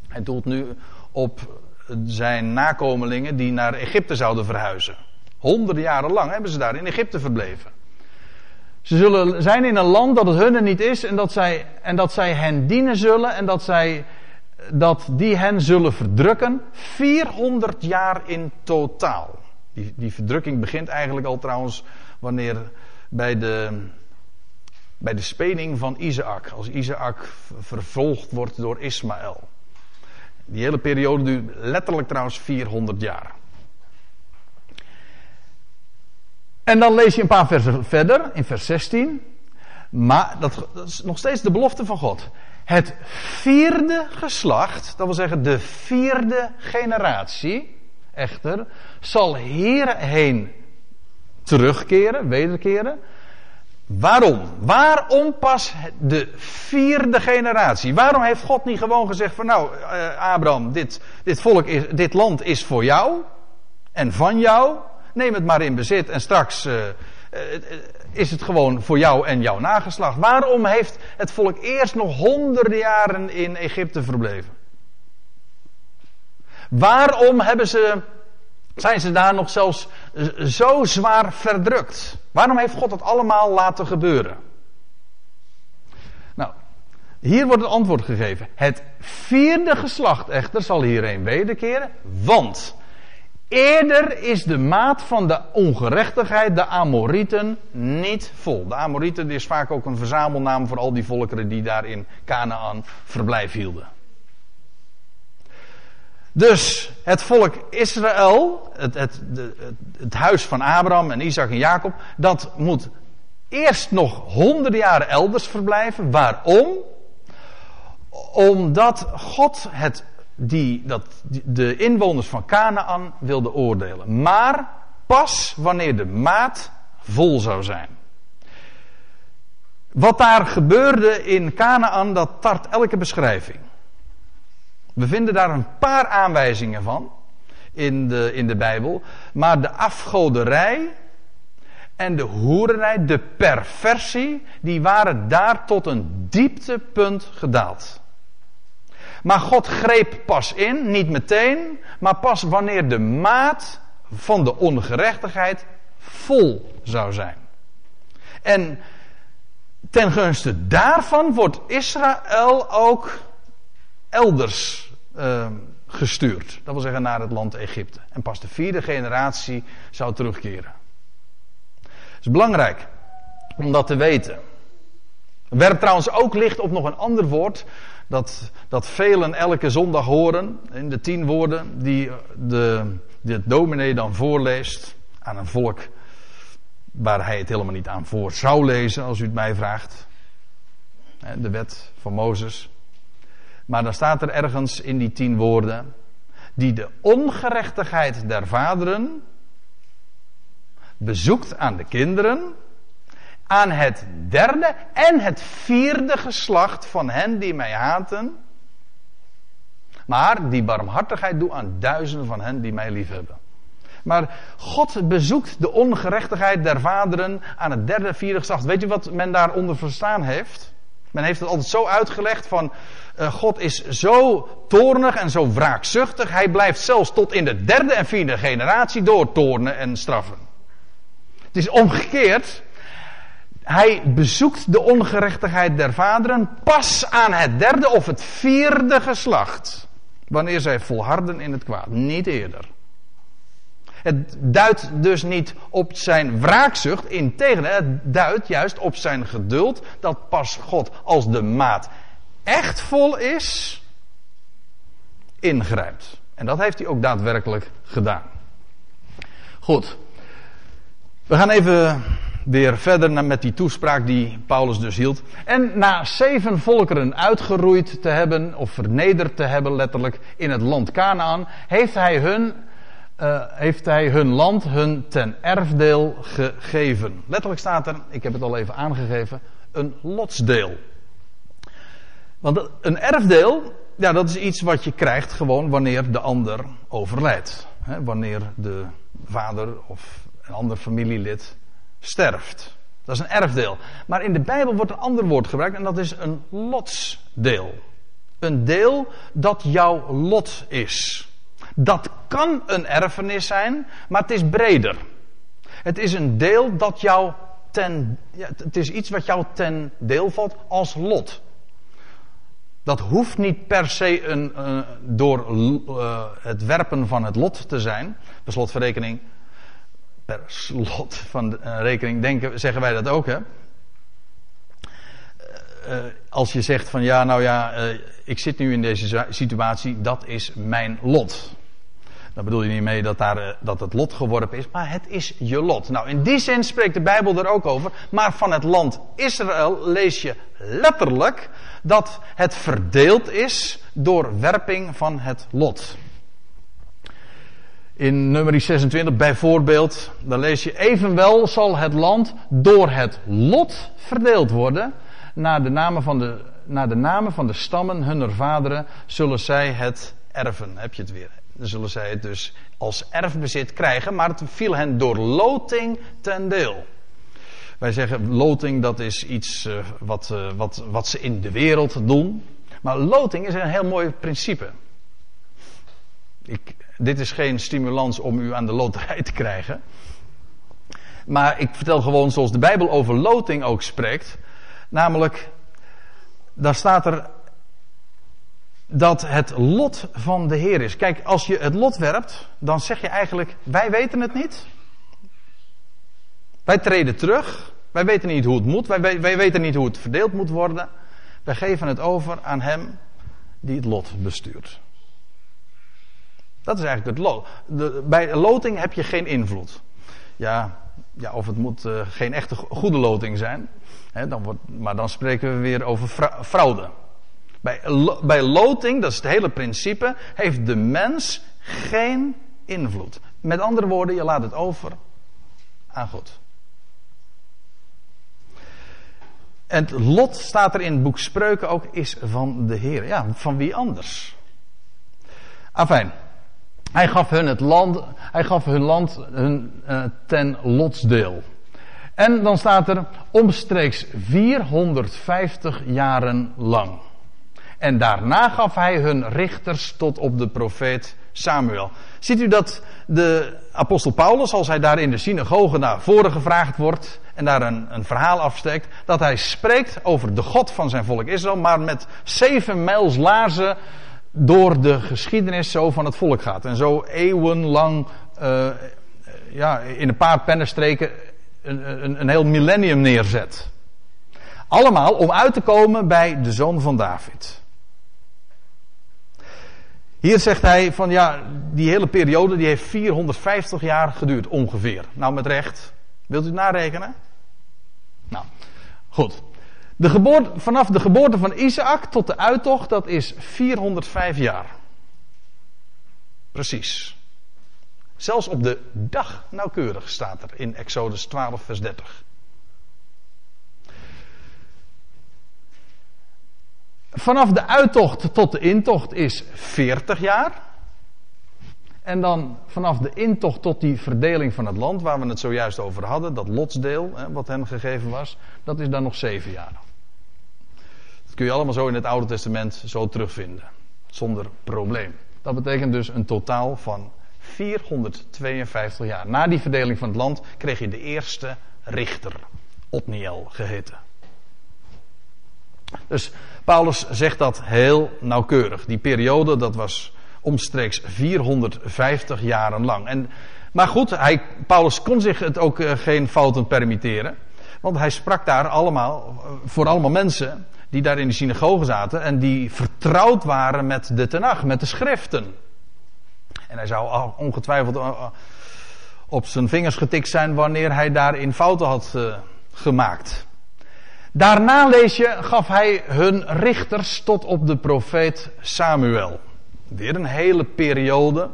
Hij doelt nu op zijn nakomelingen die naar Egypte zouden verhuizen. Honderden jaren lang hebben ze daar in Egypte verbleven. Ze zullen zijn in een land dat het hunne niet is en dat zij, en dat zij hen dienen zullen en dat, zij, dat die hen zullen verdrukken. 400 jaar in totaal. Die, die verdrukking begint eigenlijk al trouwens wanneer bij de, bij de speling van Isaac. Als Isaac vervolgd wordt door Ismaël. Die hele periode duurt letterlijk trouwens 400 jaar. En dan lees je een paar versen verder, in vers 16. Maar dat, is nog steeds de belofte van God. Het vierde geslacht, dat wil zeggen de vierde generatie, echter zal hierheen terugkeren, wederkeren. Waarom? Waarom pas de vierde generatie? Waarom heeft God niet gewoon gezegd van nou, uh, Abraham, dit, dit volk is, dit land is voor jou en van jou. Neem het maar in bezit en straks uh, uh, is het gewoon voor jou en jouw nageslacht. Waarom heeft het volk eerst nog honderden jaren in Egypte verbleven? Waarom hebben ze, zijn ze daar nog zelfs zo zwaar verdrukt? Waarom heeft God dat allemaal laten gebeuren? Nou, hier wordt het antwoord gegeven. Het vierde geslacht echter zal hierheen wederkeren, want eerder is de maat van de ongerechtigheid, de Amorieten, niet vol. De Amorieten is vaak ook een verzamelnaam voor al die volkeren die daar in Canaan verblijf hielden. Dus het volk Israël, het, het, het, het, huis van Abraham en Isaac en Jacob, dat moet eerst nog honderden jaren elders verblijven. Waarom? Omdat God het, die, dat, de inwoners van Canaan wilde oordelen. Maar pas wanneer de maat vol zou zijn. Wat daar gebeurde in Canaan, dat tart elke beschrijving. We vinden daar een paar aanwijzingen van in de, in de Bijbel. Maar de afgoderij en de hoererij, de perversie, die waren daar tot een dieptepunt gedaald. Maar God greep pas in, niet meteen, maar pas wanneer de maat van de ongerechtigheid vol zou zijn. En ten gunste daarvan wordt Israël ook elders uh, gestuurd. Dat wil zeggen naar het land Egypte. En pas de vierde generatie zou terugkeren. Het is belangrijk om dat te weten. Werpt trouwens ook licht op nog een ander woord. Dat, dat velen elke zondag horen. In de tien woorden die de, het dominee dan voorleest. Aan een volk waar hij het helemaal niet aan voor zou lezen, als u het mij vraagt. De wet van Mozes. Maar dan staat er ergens in die tien woorden. Die de ongerechtigheid der vaderen bezoekt aan de kinderen. Aan het derde en het vierde geslacht van hen die mij haten. Maar die barmhartigheid doe aan duizenden van hen die mij liefhebben. Maar God bezoekt de ongerechtigheid der vaderen aan het derde vierde geslacht. Weet je wat men daaronder verstaan heeft? Men heeft het altijd zo uitgelegd van God is zo toornig en zo wraakzuchtig. Hij blijft zelfs tot in de derde en vierde generatie doortornen en straffen. Het is omgekeerd. Hij bezoekt de ongerechtigheid der vaderen pas aan het derde of het vierde geslacht. Wanneer zij volharden in het kwaad. Niet eerder. Het duidt dus niet op zijn wraakzucht, integendeel, het duidt juist op zijn geduld dat pas God als de maat echt vol is, ingrijpt. En dat heeft hij ook daadwerkelijk gedaan. Goed. We gaan even weer verder met die toespraak die Paulus dus hield. En na zeven volkeren uitgeroeid te hebben, of vernederd te hebben letterlijk, in het land Canaan, heeft hij hun uh, heeft hij hun land hun ten erfdeel gegeven. Letterlijk staat er, ik heb het al even aangegeven, een lotsdeel. Want een erfdeel, ja, dat is iets wat je krijgt gewoon wanneer de ander overlijdt. Wanneer de vader of een ander familielid sterft. Dat is een erfdeel. Maar in de Bijbel wordt een ander woord gebruikt en dat is een lotsdeel. Een deel dat jouw lot is. Dat kan een erfenis zijn, maar het is breder. Het is een deel dat jou ten. Ja, het is iets wat jou ten deel valt als lot. Dat hoeft niet per se een, uh, door uh, het werpen van het lot te zijn. Per. Per slot van de, uh, rekening denken, zeggen wij dat ook, hè? als je zegt van ja, nou ja, ik zit nu in deze situatie, dat is mijn lot. Dan bedoel je niet mee dat, daar, eh, dat het lot geworpen is, maar het is je lot. Nou, in die zin spreekt de Bijbel er ook over. Maar van het land Israël lees je letterlijk dat het verdeeld is door werping van het lot. In nummer 26 bijvoorbeeld, dan lees je evenwel zal het land door het lot verdeeld worden. Naar de namen van de, naar de, namen van de stammen hunner vaderen zullen zij het erven. Heb je het weer. Dan zullen zij het dus als erfbezit krijgen, maar het viel hen door loting ten deel. Wij zeggen loting dat is iets uh, wat, uh, wat, wat ze in de wereld doen. Maar loting is een heel mooi principe. Ik, dit is geen stimulans om u aan de loterij te krijgen. Maar ik vertel gewoon zoals de Bijbel over loting ook spreekt. Namelijk, daar staat er dat het lot van de Heer is. Kijk, als je het lot werpt, dan zeg je eigenlijk: wij weten het niet. Wij treden terug. Wij weten niet hoe het moet. Wij, wij weten niet hoe het verdeeld moet worden. Wij geven het over aan Hem die het lot bestuurt. Dat is eigenlijk het lot. De, bij loting heb je geen invloed. Ja, ja of het moet uh, geen echte goede loting zijn. Hè, dan wordt, maar dan spreken we weer over fra fraude. Bij, bij loting, dat is het hele principe, heeft de mens geen invloed. Met andere woorden, je laat het over aan God. En het lot staat er in het boek Spreuken ook, is van de Heer. Ja, van wie anders? Afijn. Hij gaf hun het land, hij gaf hun land hun, uh, ten lotsdeel. En dan staat er omstreeks 450 jaren lang. En daarna gaf hij hun richters tot op de profeet Samuel. Ziet u dat de apostel Paulus, als hij daar in de synagoge naar voren gevraagd wordt en daar een, een verhaal afsteekt, dat hij spreekt over de God van zijn volk Israël, maar met zeven mijls laarzen door de geschiedenis zo van het volk gaat. En zo eeuwenlang, uh, ja, in een paar pennenstreken een, een, een heel millennium neerzet. Allemaal om uit te komen bij de zoon van David. Hier zegt hij van ja, die hele periode die heeft 450 jaar geduurd ongeveer. Nou met recht. Wilt u het narekenen? Nou, goed. De geboorte, vanaf de geboorte van Isaac tot de uittocht, dat is 405 jaar. Precies. Zelfs op de dag nauwkeurig staat er in Exodus 12, vers 30. Vanaf de uittocht tot de intocht is 40 jaar. En dan vanaf de intocht tot die verdeling van het land, waar we het zojuist over hadden, dat lotsdeel, hè, wat hen gegeven was, dat is dan nog 7 jaar. Dat kun je allemaal zo in het Oude Testament zo terugvinden. Zonder probleem. Dat betekent dus een totaal van 452 jaar. Na die verdeling van het land kreeg je de eerste richter, Otniel geheten. Dus Paulus zegt dat heel nauwkeurig. Die periode, dat was omstreeks 450 jaren lang. En, maar goed, hij, Paulus kon zich het ook uh, geen fouten permitteren. Want hij sprak daar allemaal, uh, voor allemaal mensen die daar in de synagoge zaten en die vertrouwd waren met de Tenach, met de schriften. En hij zou ongetwijfeld uh, op zijn vingers getikt zijn wanneer hij daarin fouten had gemaakt. Daarna lees je, gaf hij hun richters tot op de profeet Samuel. Weer een hele periode.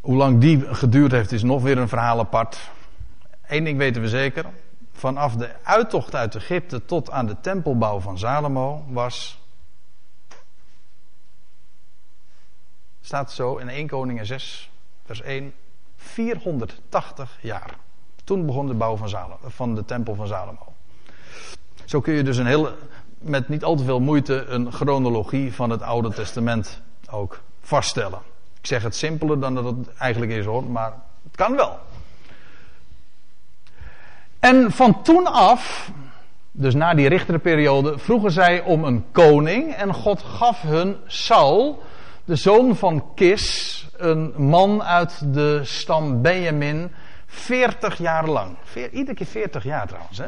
Hoe lang die geduurd heeft is nog weer een verhaal apart. Eén ding weten we zeker. Vanaf de uittocht uit Egypte tot aan de tempelbouw van Salomo was. Staat zo in 1 Koningen 6, vers 1. 480 jaar. Toen begon de bouw van, van de tempel van Salomo. Zo kun je dus een hele, met niet al te veel moeite een chronologie van het Oude Testament ook vaststellen. Ik zeg het simpeler dan dat het eigenlijk is hoor, maar het kan wel. En van toen af, dus na die richterperiode, vroegen zij om een koning en God gaf hun Saul, de zoon van Kis, een man uit de stam Benjamin, 40 jaar lang. Iedere keer 40 jaar trouwens, hè?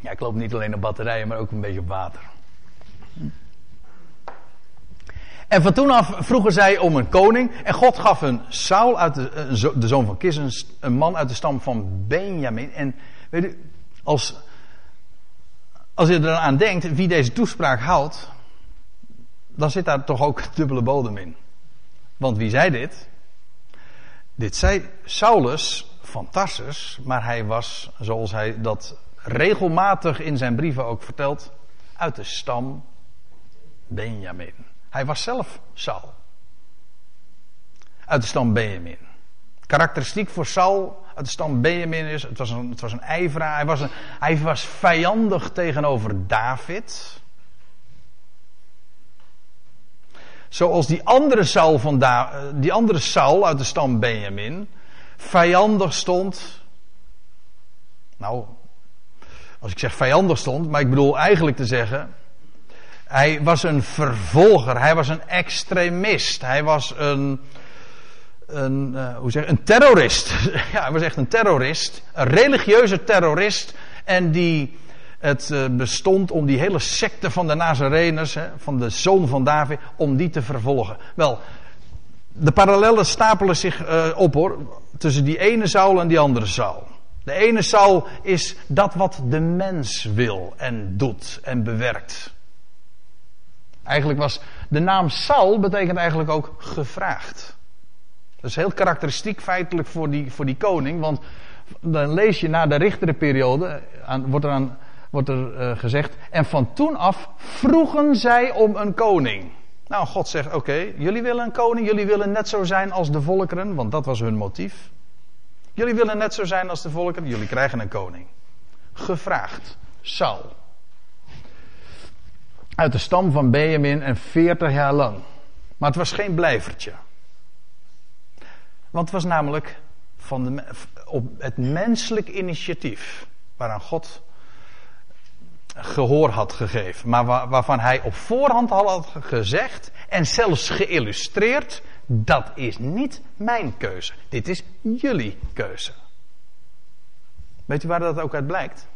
Ja, ik loop niet alleen op batterijen, maar ook een beetje op water. En van toen af vroegen zij om een koning. En God gaf hun Saul, uit de, de zoon van Kis, een man uit de stam van Benjamin. En weet u, als, als je er dan aan denkt wie deze toespraak houdt, dan zit daar toch ook dubbele bodem in. Want wie zei dit? Dit zei Saulus van Tarsus, maar hij was, zoals hij dat regelmatig in zijn brieven ook vertelt, uit de stam Benjamin. Hij was zelf Saul. Uit de stam Benjamin. Karakteristiek voor Saul uit de stam Benjamin is, het was een, het was een ijveraar, hij was, hij was vijandig tegenover David. Zoals die andere Saul, van da die andere Saul uit de stam Benjamin vijandig stond. Nou, als ik zeg vijandig stond, maar ik bedoel eigenlijk te zeggen. Hij was een vervolger, hij was een extremist, hij was een, een, uh, hoe zeg, een terrorist. ja, hij was echt een terrorist, een religieuze terrorist. En die het uh, bestond om die hele secte van de Nazareners, hè, van de zoon van David, om die te vervolgen. Wel, de parallellen stapelen zich uh, op hoor, tussen die ene Saul en die andere Saul. De ene Saul is dat wat de mens wil en doet en bewerkt. Eigenlijk was de naam Saul betekent eigenlijk ook gevraagd. Dat is heel karakteristiek feitelijk voor die, voor die koning, want dan lees je na de richterenperiode, aan, wordt er, aan, wordt er uh, gezegd, en van toen af vroegen zij om een koning. Nou, God zegt: Oké, jullie willen een koning, jullie willen net zo zijn als de volkeren, want dat was hun motief. Jullie willen net zo zijn als de volkeren, jullie krijgen een koning. Gevraagd, Saul. Uit de stam van Benjamin en 40 jaar lang. Maar het was geen blijvertje. Want het was namelijk van de, op het menselijk initiatief waaraan God gehoor had gegeven. Maar waarvan hij op voorhand al had gezegd en zelfs geïllustreerd. Dat is niet mijn keuze. Dit is jullie keuze. Weet u waar dat ook uit blijkt?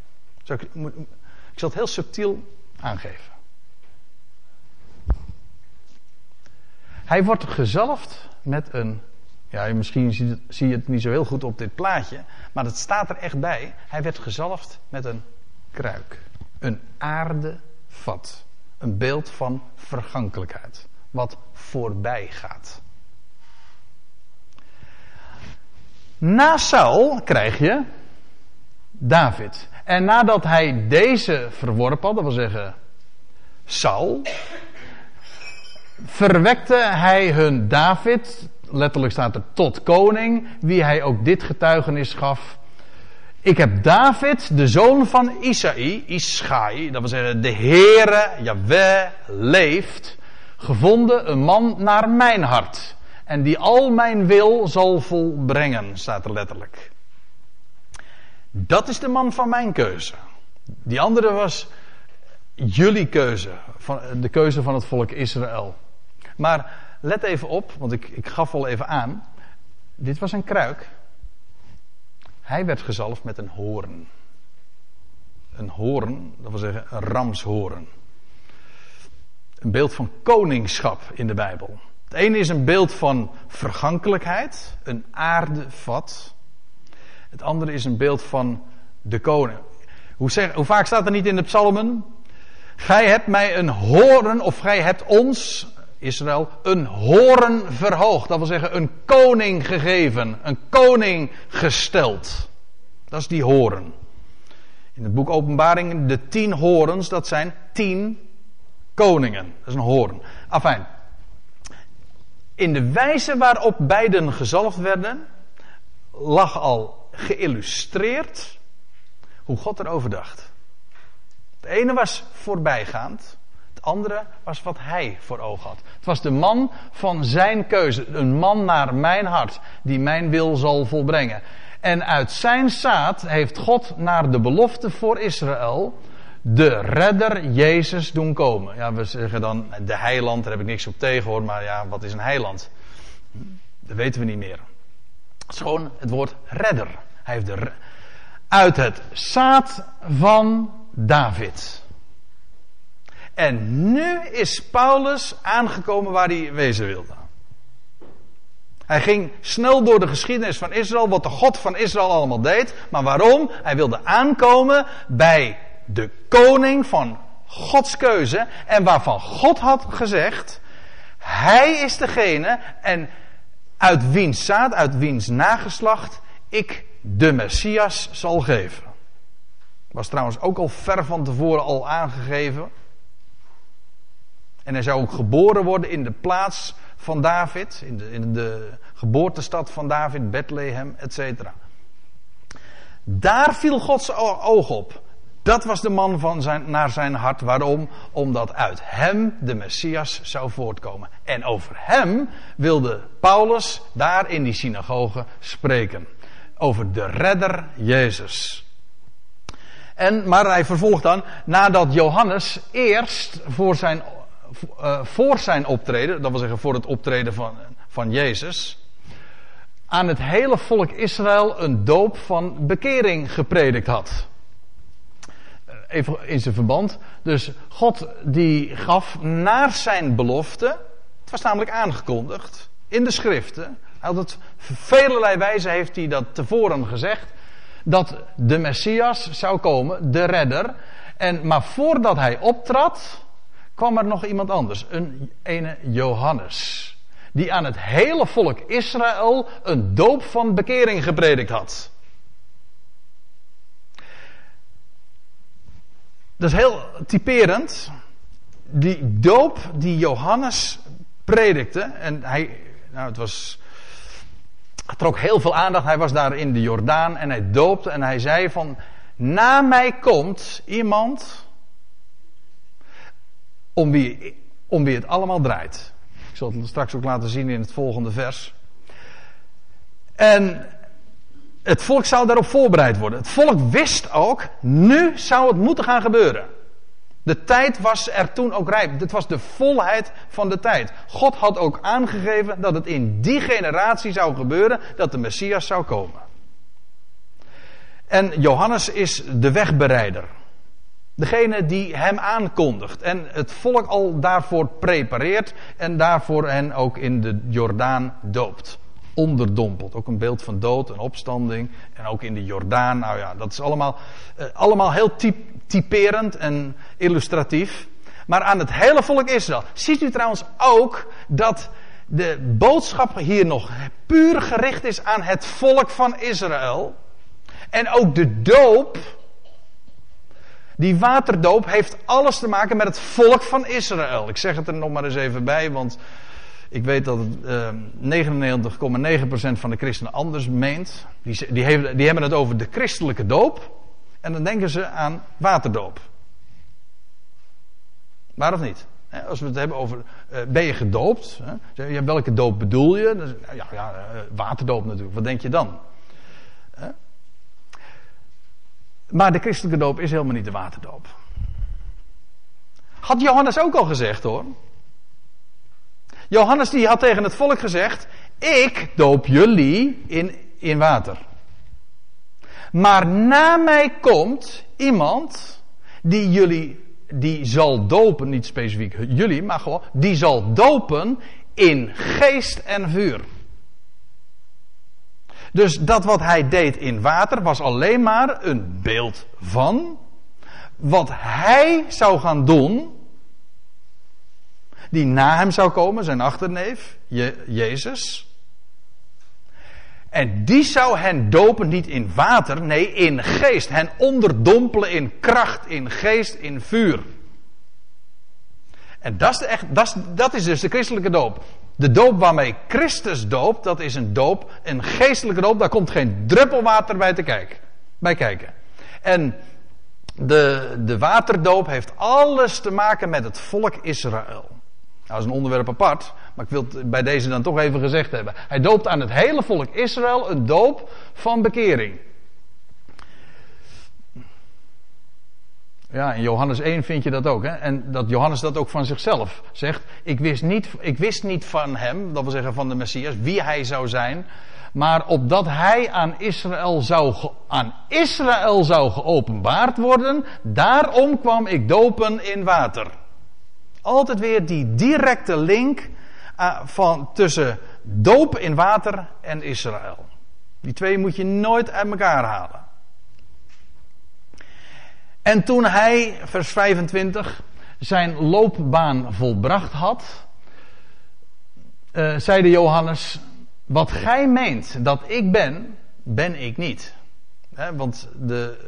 Ik, ik zal het heel subtiel aangeven. Hij wordt gezalfd met een. Ja, misschien zie je het niet zo heel goed op dit plaatje. Maar het staat er echt bij. Hij werd gezalfd met een kruik. Een aardevat. Een beeld van vergankelijkheid. Wat voorbij gaat. Na Saul krijg je David. En nadat hij deze verworpen had, dat wil zeggen Saul, verwekte hij hun David, letterlijk staat er tot koning, wie hij ook dit getuigenis gaf. Ik heb David, de zoon van Isaï, Ischai, dat wil zeggen de Heere, Yahweh, leeft, gevonden een man naar mijn hart. En die al mijn wil zal volbrengen, staat er letterlijk. Dat is de man van mijn keuze. Die andere was jullie keuze, de keuze van het volk Israël. Maar let even op, want ik, ik gaf al even aan. Dit was een kruik. Hij werd gezalfd met een hoorn. Een hoorn, dat wil zeggen een ramshoorn. Een beeld van koningschap in de Bijbel. Het ene is een beeld van vergankelijkheid, een aardevat. Het andere is een beeld van de koning. Hoe, zeg, hoe vaak staat er niet in de psalmen? Gij hebt mij een horen, of gij hebt ons, Israël, een horen verhoogd. Dat wil zeggen, een koning gegeven, een koning gesteld. Dat is die horen. In het boek Openbaring, de tien horens, dat zijn tien koningen. Dat is een hoorn. Afijn. In de wijze waarop beiden gezalfd werden, lag al geïllustreerd hoe God erover dacht. Het ene was voorbijgaand, het andere was wat hij voor ogen had. Het was de man van zijn keuze, een man naar mijn hart, die mijn wil zal volbrengen. En uit zijn zaad heeft God naar de belofte voor Israël de redder Jezus doen komen. Ja, we zeggen dan de heiland, daar heb ik niks op tegen hoor, maar ja, wat is een heiland? Dat weten we niet meer. Het is gewoon het woord redder. Hij heeft de, uit het zaad van David. En nu is Paulus aangekomen waar hij wezen wilde. Hij ging snel door de geschiedenis van Israël, wat de God van Israël allemaal deed. Maar waarom? Hij wilde aankomen bij de koning van Gods keuze en waarvan God had gezegd, hij is degene en uit wiens zaad, uit wiens nageslacht ik de Messias zal geven. Was trouwens ook al ver van tevoren al aangegeven. En hij zou ook geboren worden in de plaats van David, in de, in de geboortestad van David, Bethlehem, etc. Daar viel Gods oog op. Dat was de man van zijn, naar zijn hart. Waarom? Omdat uit hem de Messias zou voortkomen. En over hem wilde Paulus daar in die synagoge spreken. Over de redder Jezus. En, maar hij vervolgt dan, nadat Johannes eerst voor zijn, uh, voor zijn optreden, dat wil zeggen voor het optreden van, van Jezus, aan het hele volk Israël een doop van bekering gepredikt had. Even in zijn verband. Dus God die gaf naar zijn belofte, het was namelijk aangekondigd in de schriften, hij had het wijze heeft hij dat tevoren gezegd, dat de Messias zou komen, de redder. En, maar voordat hij optrad, kwam er nog iemand anders, een ene Johannes die aan het hele volk Israël een doop van bekering gepredikt had. Dat is heel typerend. Die doop die Johannes predikte, en hij, nou het was, het trok heel veel aandacht. Hij was daar in de Jordaan en hij doopte en hij zei van, na mij komt iemand om wie, om wie het allemaal draait. Ik zal het straks ook laten zien in het volgende vers. En het volk zou daarop voorbereid worden. Het volk wist ook, nu zou het moeten gaan gebeuren. De tijd was er toen ook rijp. Het was de volheid van de tijd. God had ook aangegeven dat het in die generatie zou gebeuren dat de Messias zou komen. En Johannes is de wegbereider. Degene die hem aankondigt en het volk al daarvoor prepareert en daarvoor hen ook in de Jordaan doopt. Onderdompelt. Ook een beeld van dood en opstanding. En ook in de Jordaan. Nou ja, dat is allemaal, eh, allemaal heel typerend en illustratief. Maar aan het hele volk Israël. Ziet u trouwens ook dat de boodschap hier nog puur gericht is aan het volk van Israël. En ook de doop die waterdoop heeft alles te maken met het volk van Israël. Ik zeg het er nog maar eens even bij, want ik weet dat ehm, 99,9% van de christenen anders meent. Die, die, die hebben het over de christelijke doop. En dan denken ze aan waterdoop. Waar of niet? Als we het hebben over, uh, ben je gedoopt? Hè? Welke doop bedoel je? Ja, ja uh, waterdoop natuurlijk. Wat denk je dan? Maar de christelijke doop is helemaal niet de waterdoop. Had Johannes ook al gezegd hoor. Johannes die had tegen het volk gezegd: Ik doop jullie in, in water. Maar na mij komt iemand die jullie, die zal dopen, niet specifiek jullie, maar gewoon, die zal dopen in geest en vuur. Dus dat wat hij deed in water was alleen maar een beeld van wat hij zou gaan doen, die na hem zou komen, zijn achterneef, Je Jezus. En die zou hen dopen niet in water, nee in geest. Hen onderdompelen in kracht, in geest, in vuur. En dat is, echt, dat, is, dat is dus de christelijke doop. De doop waarmee Christus doopt, dat is een doop, een geestelijke doop, daar komt geen druppel water bij, te kijken, bij kijken. En de, de waterdoop heeft alles te maken met het volk Israël. Dat is een onderwerp apart, maar ik wil het bij deze dan toch even gezegd hebben. Hij doopt aan het hele volk Israël een doop van bekering. Ja, in Johannes 1 vind je dat ook. Hè? En dat Johannes dat ook van zichzelf zegt. Ik wist, niet, ik wist niet van hem, dat wil zeggen van de Messias, wie hij zou zijn. Maar opdat hij aan Israël zou, aan Israël zou geopenbaard worden, daarom kwam ik dopen in water. Altijd weer die directe link uh, van, tussen doop in water en Israël. Die twee moet je nooit uit elkaar halen. En toen hij, vers 25, zijn loopbaan volbracht had, uh, zeide Johannes: Wat gij meent dat ik ben, ben ik niet. want de,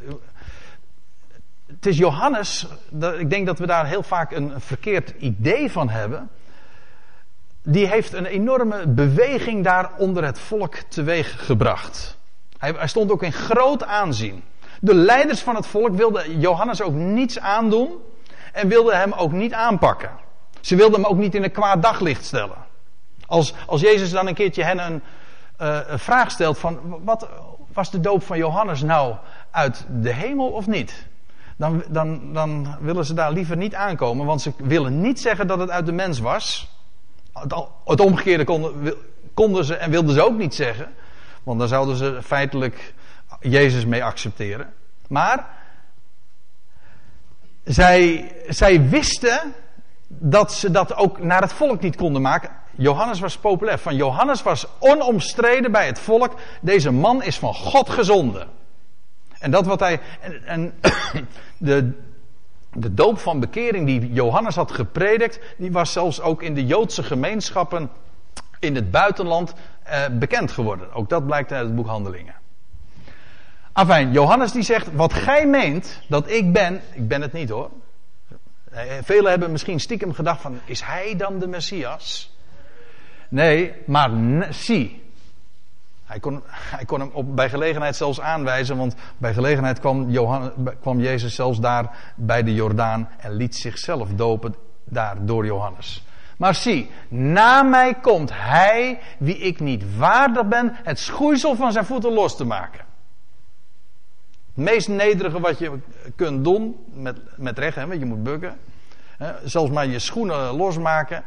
het is Johannes, ik denk dat we daar heel vaak een verkeerd idee van hebben. Die heeft een enorme beweging daar onder het volk teweeg gebracht. Hij, hij stond ook in groot aanzien. De leiders van het volk wilden Johannes ook niets aandoen en wilden hem ook niet aanpakken. Ze wilden hem ook niet in een kwaad daglicht stellen. Als, als Jezus dan een keertje hen een, uh, een vraag stelt van wat was de doop van Johannes nou uit de hemel of niet? Dan, dan, dan willen ze daar liever niet aankomen, want ze willen niet zeggen dat het uit de mens was. Het, omgekeerde konden, konden ze en wilden ze ook niet zeggen, want dan zouden ze feitelijk Jezus mee accepteren. Maar zij, zij wisten dat ze dat ook naar het volk niet konden maken. Johannes was populair. Van Johannes was onomstreden bij het volk. Deze man is van God gezonden. En dat wat hij. En, de, de doop van bekering die Johannes had gepredikt, die was zelfs ook in de Joodse gemeenschappen in het buitenland eh, bekend geworden. Ook dat blijkt uit het boek Handelingen. Afijn, Johannes die zegt, wat gij meent dat ik ben, ik ben het niet hoor. Eh, velen hebben misschien stiekem gedacht van, is hij dan de Messias? Nee, maar zie. Hij kon, hij kon hem op, bij gelegenheid zelfs aanwijzen, want bij gelegenheid kwam, Johannes, kwam Jezus zelfs daar bij de Jordaan en liet zichzelf dopen daar door Johannes. Maar zie, na mij komt hij, wie ik niet waardig ben, het schoeisel van zijn voeten los te maken. Het meest nederige wat je kunt doen, met, met recht, hè, want je moet bukken. Zelfs maar je schoenen losmaken.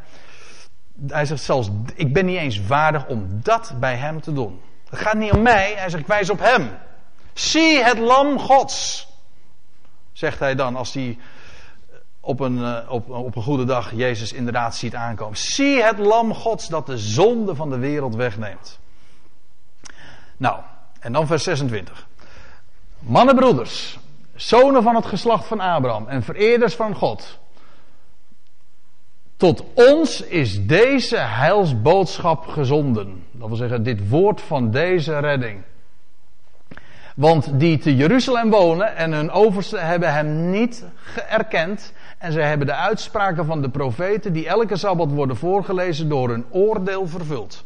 Hij zegt zelfs, ik ben niet eens waardig om dat bij hem te doen. Het gaat niet om mij, hij zegt, ik wijs op hem. Zie het lam gods. Zegt hij dan als hij op een, eh, op, op een goede dag Jezus inderdaad ziet aankomen. Zie het lam gods dat de zonde van de wereld wegneemt. Nou, en dan vers 26. Mannenbroeders, zonen van het geslacht van Abraham en vereerders van God. Tot ons is deze heilsboodschap gezonden. Dat wil zeggen, dit woord van deze redding. Want die te Jeruzalem wonen en hun overste hebben hem niet erkend. En zij hebben de uitspraken van de profeten, die elke sabbat worden voorgelezen, door hun oordeel vervuld.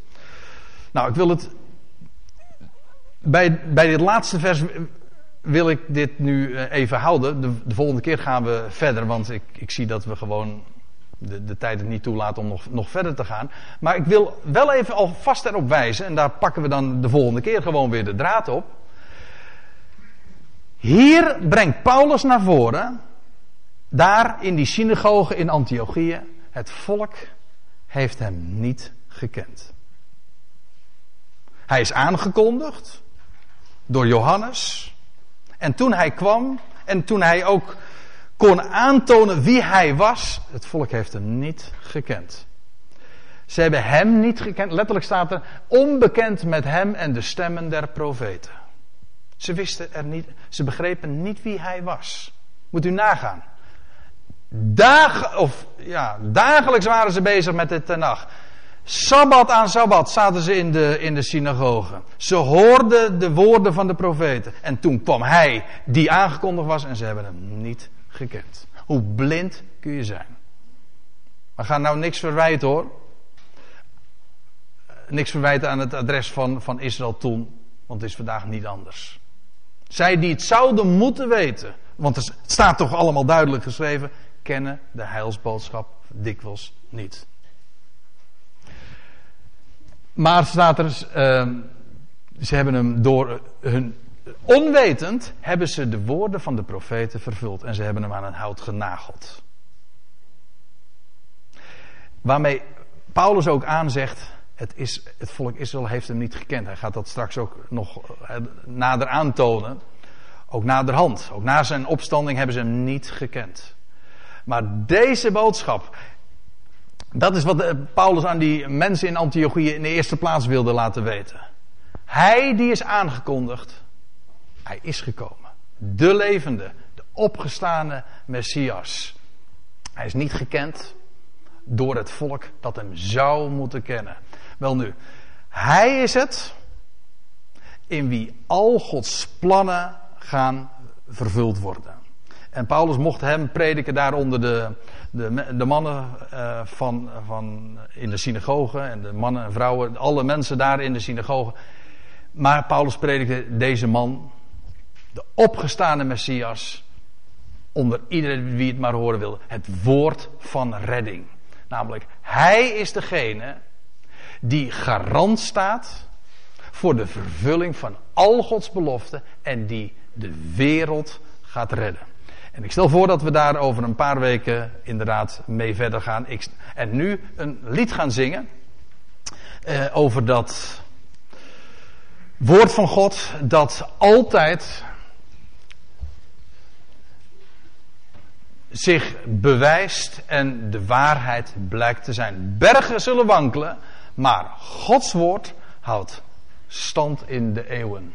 Nou, ik wil het. Bij, bij dit laatste vers wil ik dit nu eh, even houden. De, de volgende keer gaan we verder, want ik, ik zie dat we gewoon de, de tijd het niet toelaat om nog, nog verder te gaan. Maar ik wil wel even alvast erop wijzen, en daar pakken we dan de volgende keer gewoon weer de draad op. Hier brengt Paulus naar voren, daar in die synagoge in Antiochië, het volk heeft hem niet gekend. Hij is aangekondigd door Johannes. En toen hij kwam, en toen hij ook kon aantonen wie hij was, het volk heeft hem niet gekend. Ze hebben hem niet gekend, letterlijk staat er, onbekend met hem en de stemmen der profeten. Ze wisten er niet, ze begrepen niet wie hij was. Moet u nagaan. Dag, of, ja, dagelijks waren ze bezig met de Tenach. Sabbat aan sabbat zaten ze in de, in de synagoge. Ze hoorden de woorden van de profeten. En toen kwam hij die aangekondigd was en ze hebben hem niet gekend. Hoe blind kun je zijn? We gaan nou niks verwijten hoor. Niks verwijten aan het adres van, van Israël toen, want het is vandaag niet anders. Zij die het zouden moeten weten, want het staat toch allemaal duidelijk geschreven, kennen de heilsboodschap dikwijls niet. Maar staat er, uh, ze hebben hem door hun Onwetend hebben ze de woorden van de profeten vervuld en ze hebben hem aan een hout genageld. Waarmee Paulus ook aanzegt, het, is, het volk Israël heeft hem niet gekend. Hij gaat dat straks ook nog eh, nader aantonen. Ook naderhand, ook na zijn opstanding hebben ze hem niet gekend. Maar deze boodschap, dat is wat eh, Paulus aan die mensen in Antiochië in de eerste plaats wilde laten weten. Hij die is aangekondigd, hij is gekomen. De levende, de opgestane Messias. Hij is niet gekend door het volk dat hem zou moeten kennen. Wel nu, hij is het in wie al Gods plannen gaan vervuld worden. En Paulus mocht hem prediken daar onder de, de, de mannen uh, van, van in de synagoge en de mannen en vrouwen, alle mensen daar in de synagoge. Maar Paulus predikte deze man, de opgestane Messias, onder iedereen wie het maar horen wilde, het woord van redding. Namelijk, hij is degene die garant staat voor de vervulling van al Gods beloften en die de wereld gaat redden. En ik stel voor dat we daar over een paar weken inderdaad mee verder gaan. Ik, en nu een lied gaan zingen eh, over dat woord van God dat altijd zich bewijst en de waarheid blijkt te zijn. Bergen zullen wankelen, maar Gods woord houdt stand in de eeuwen.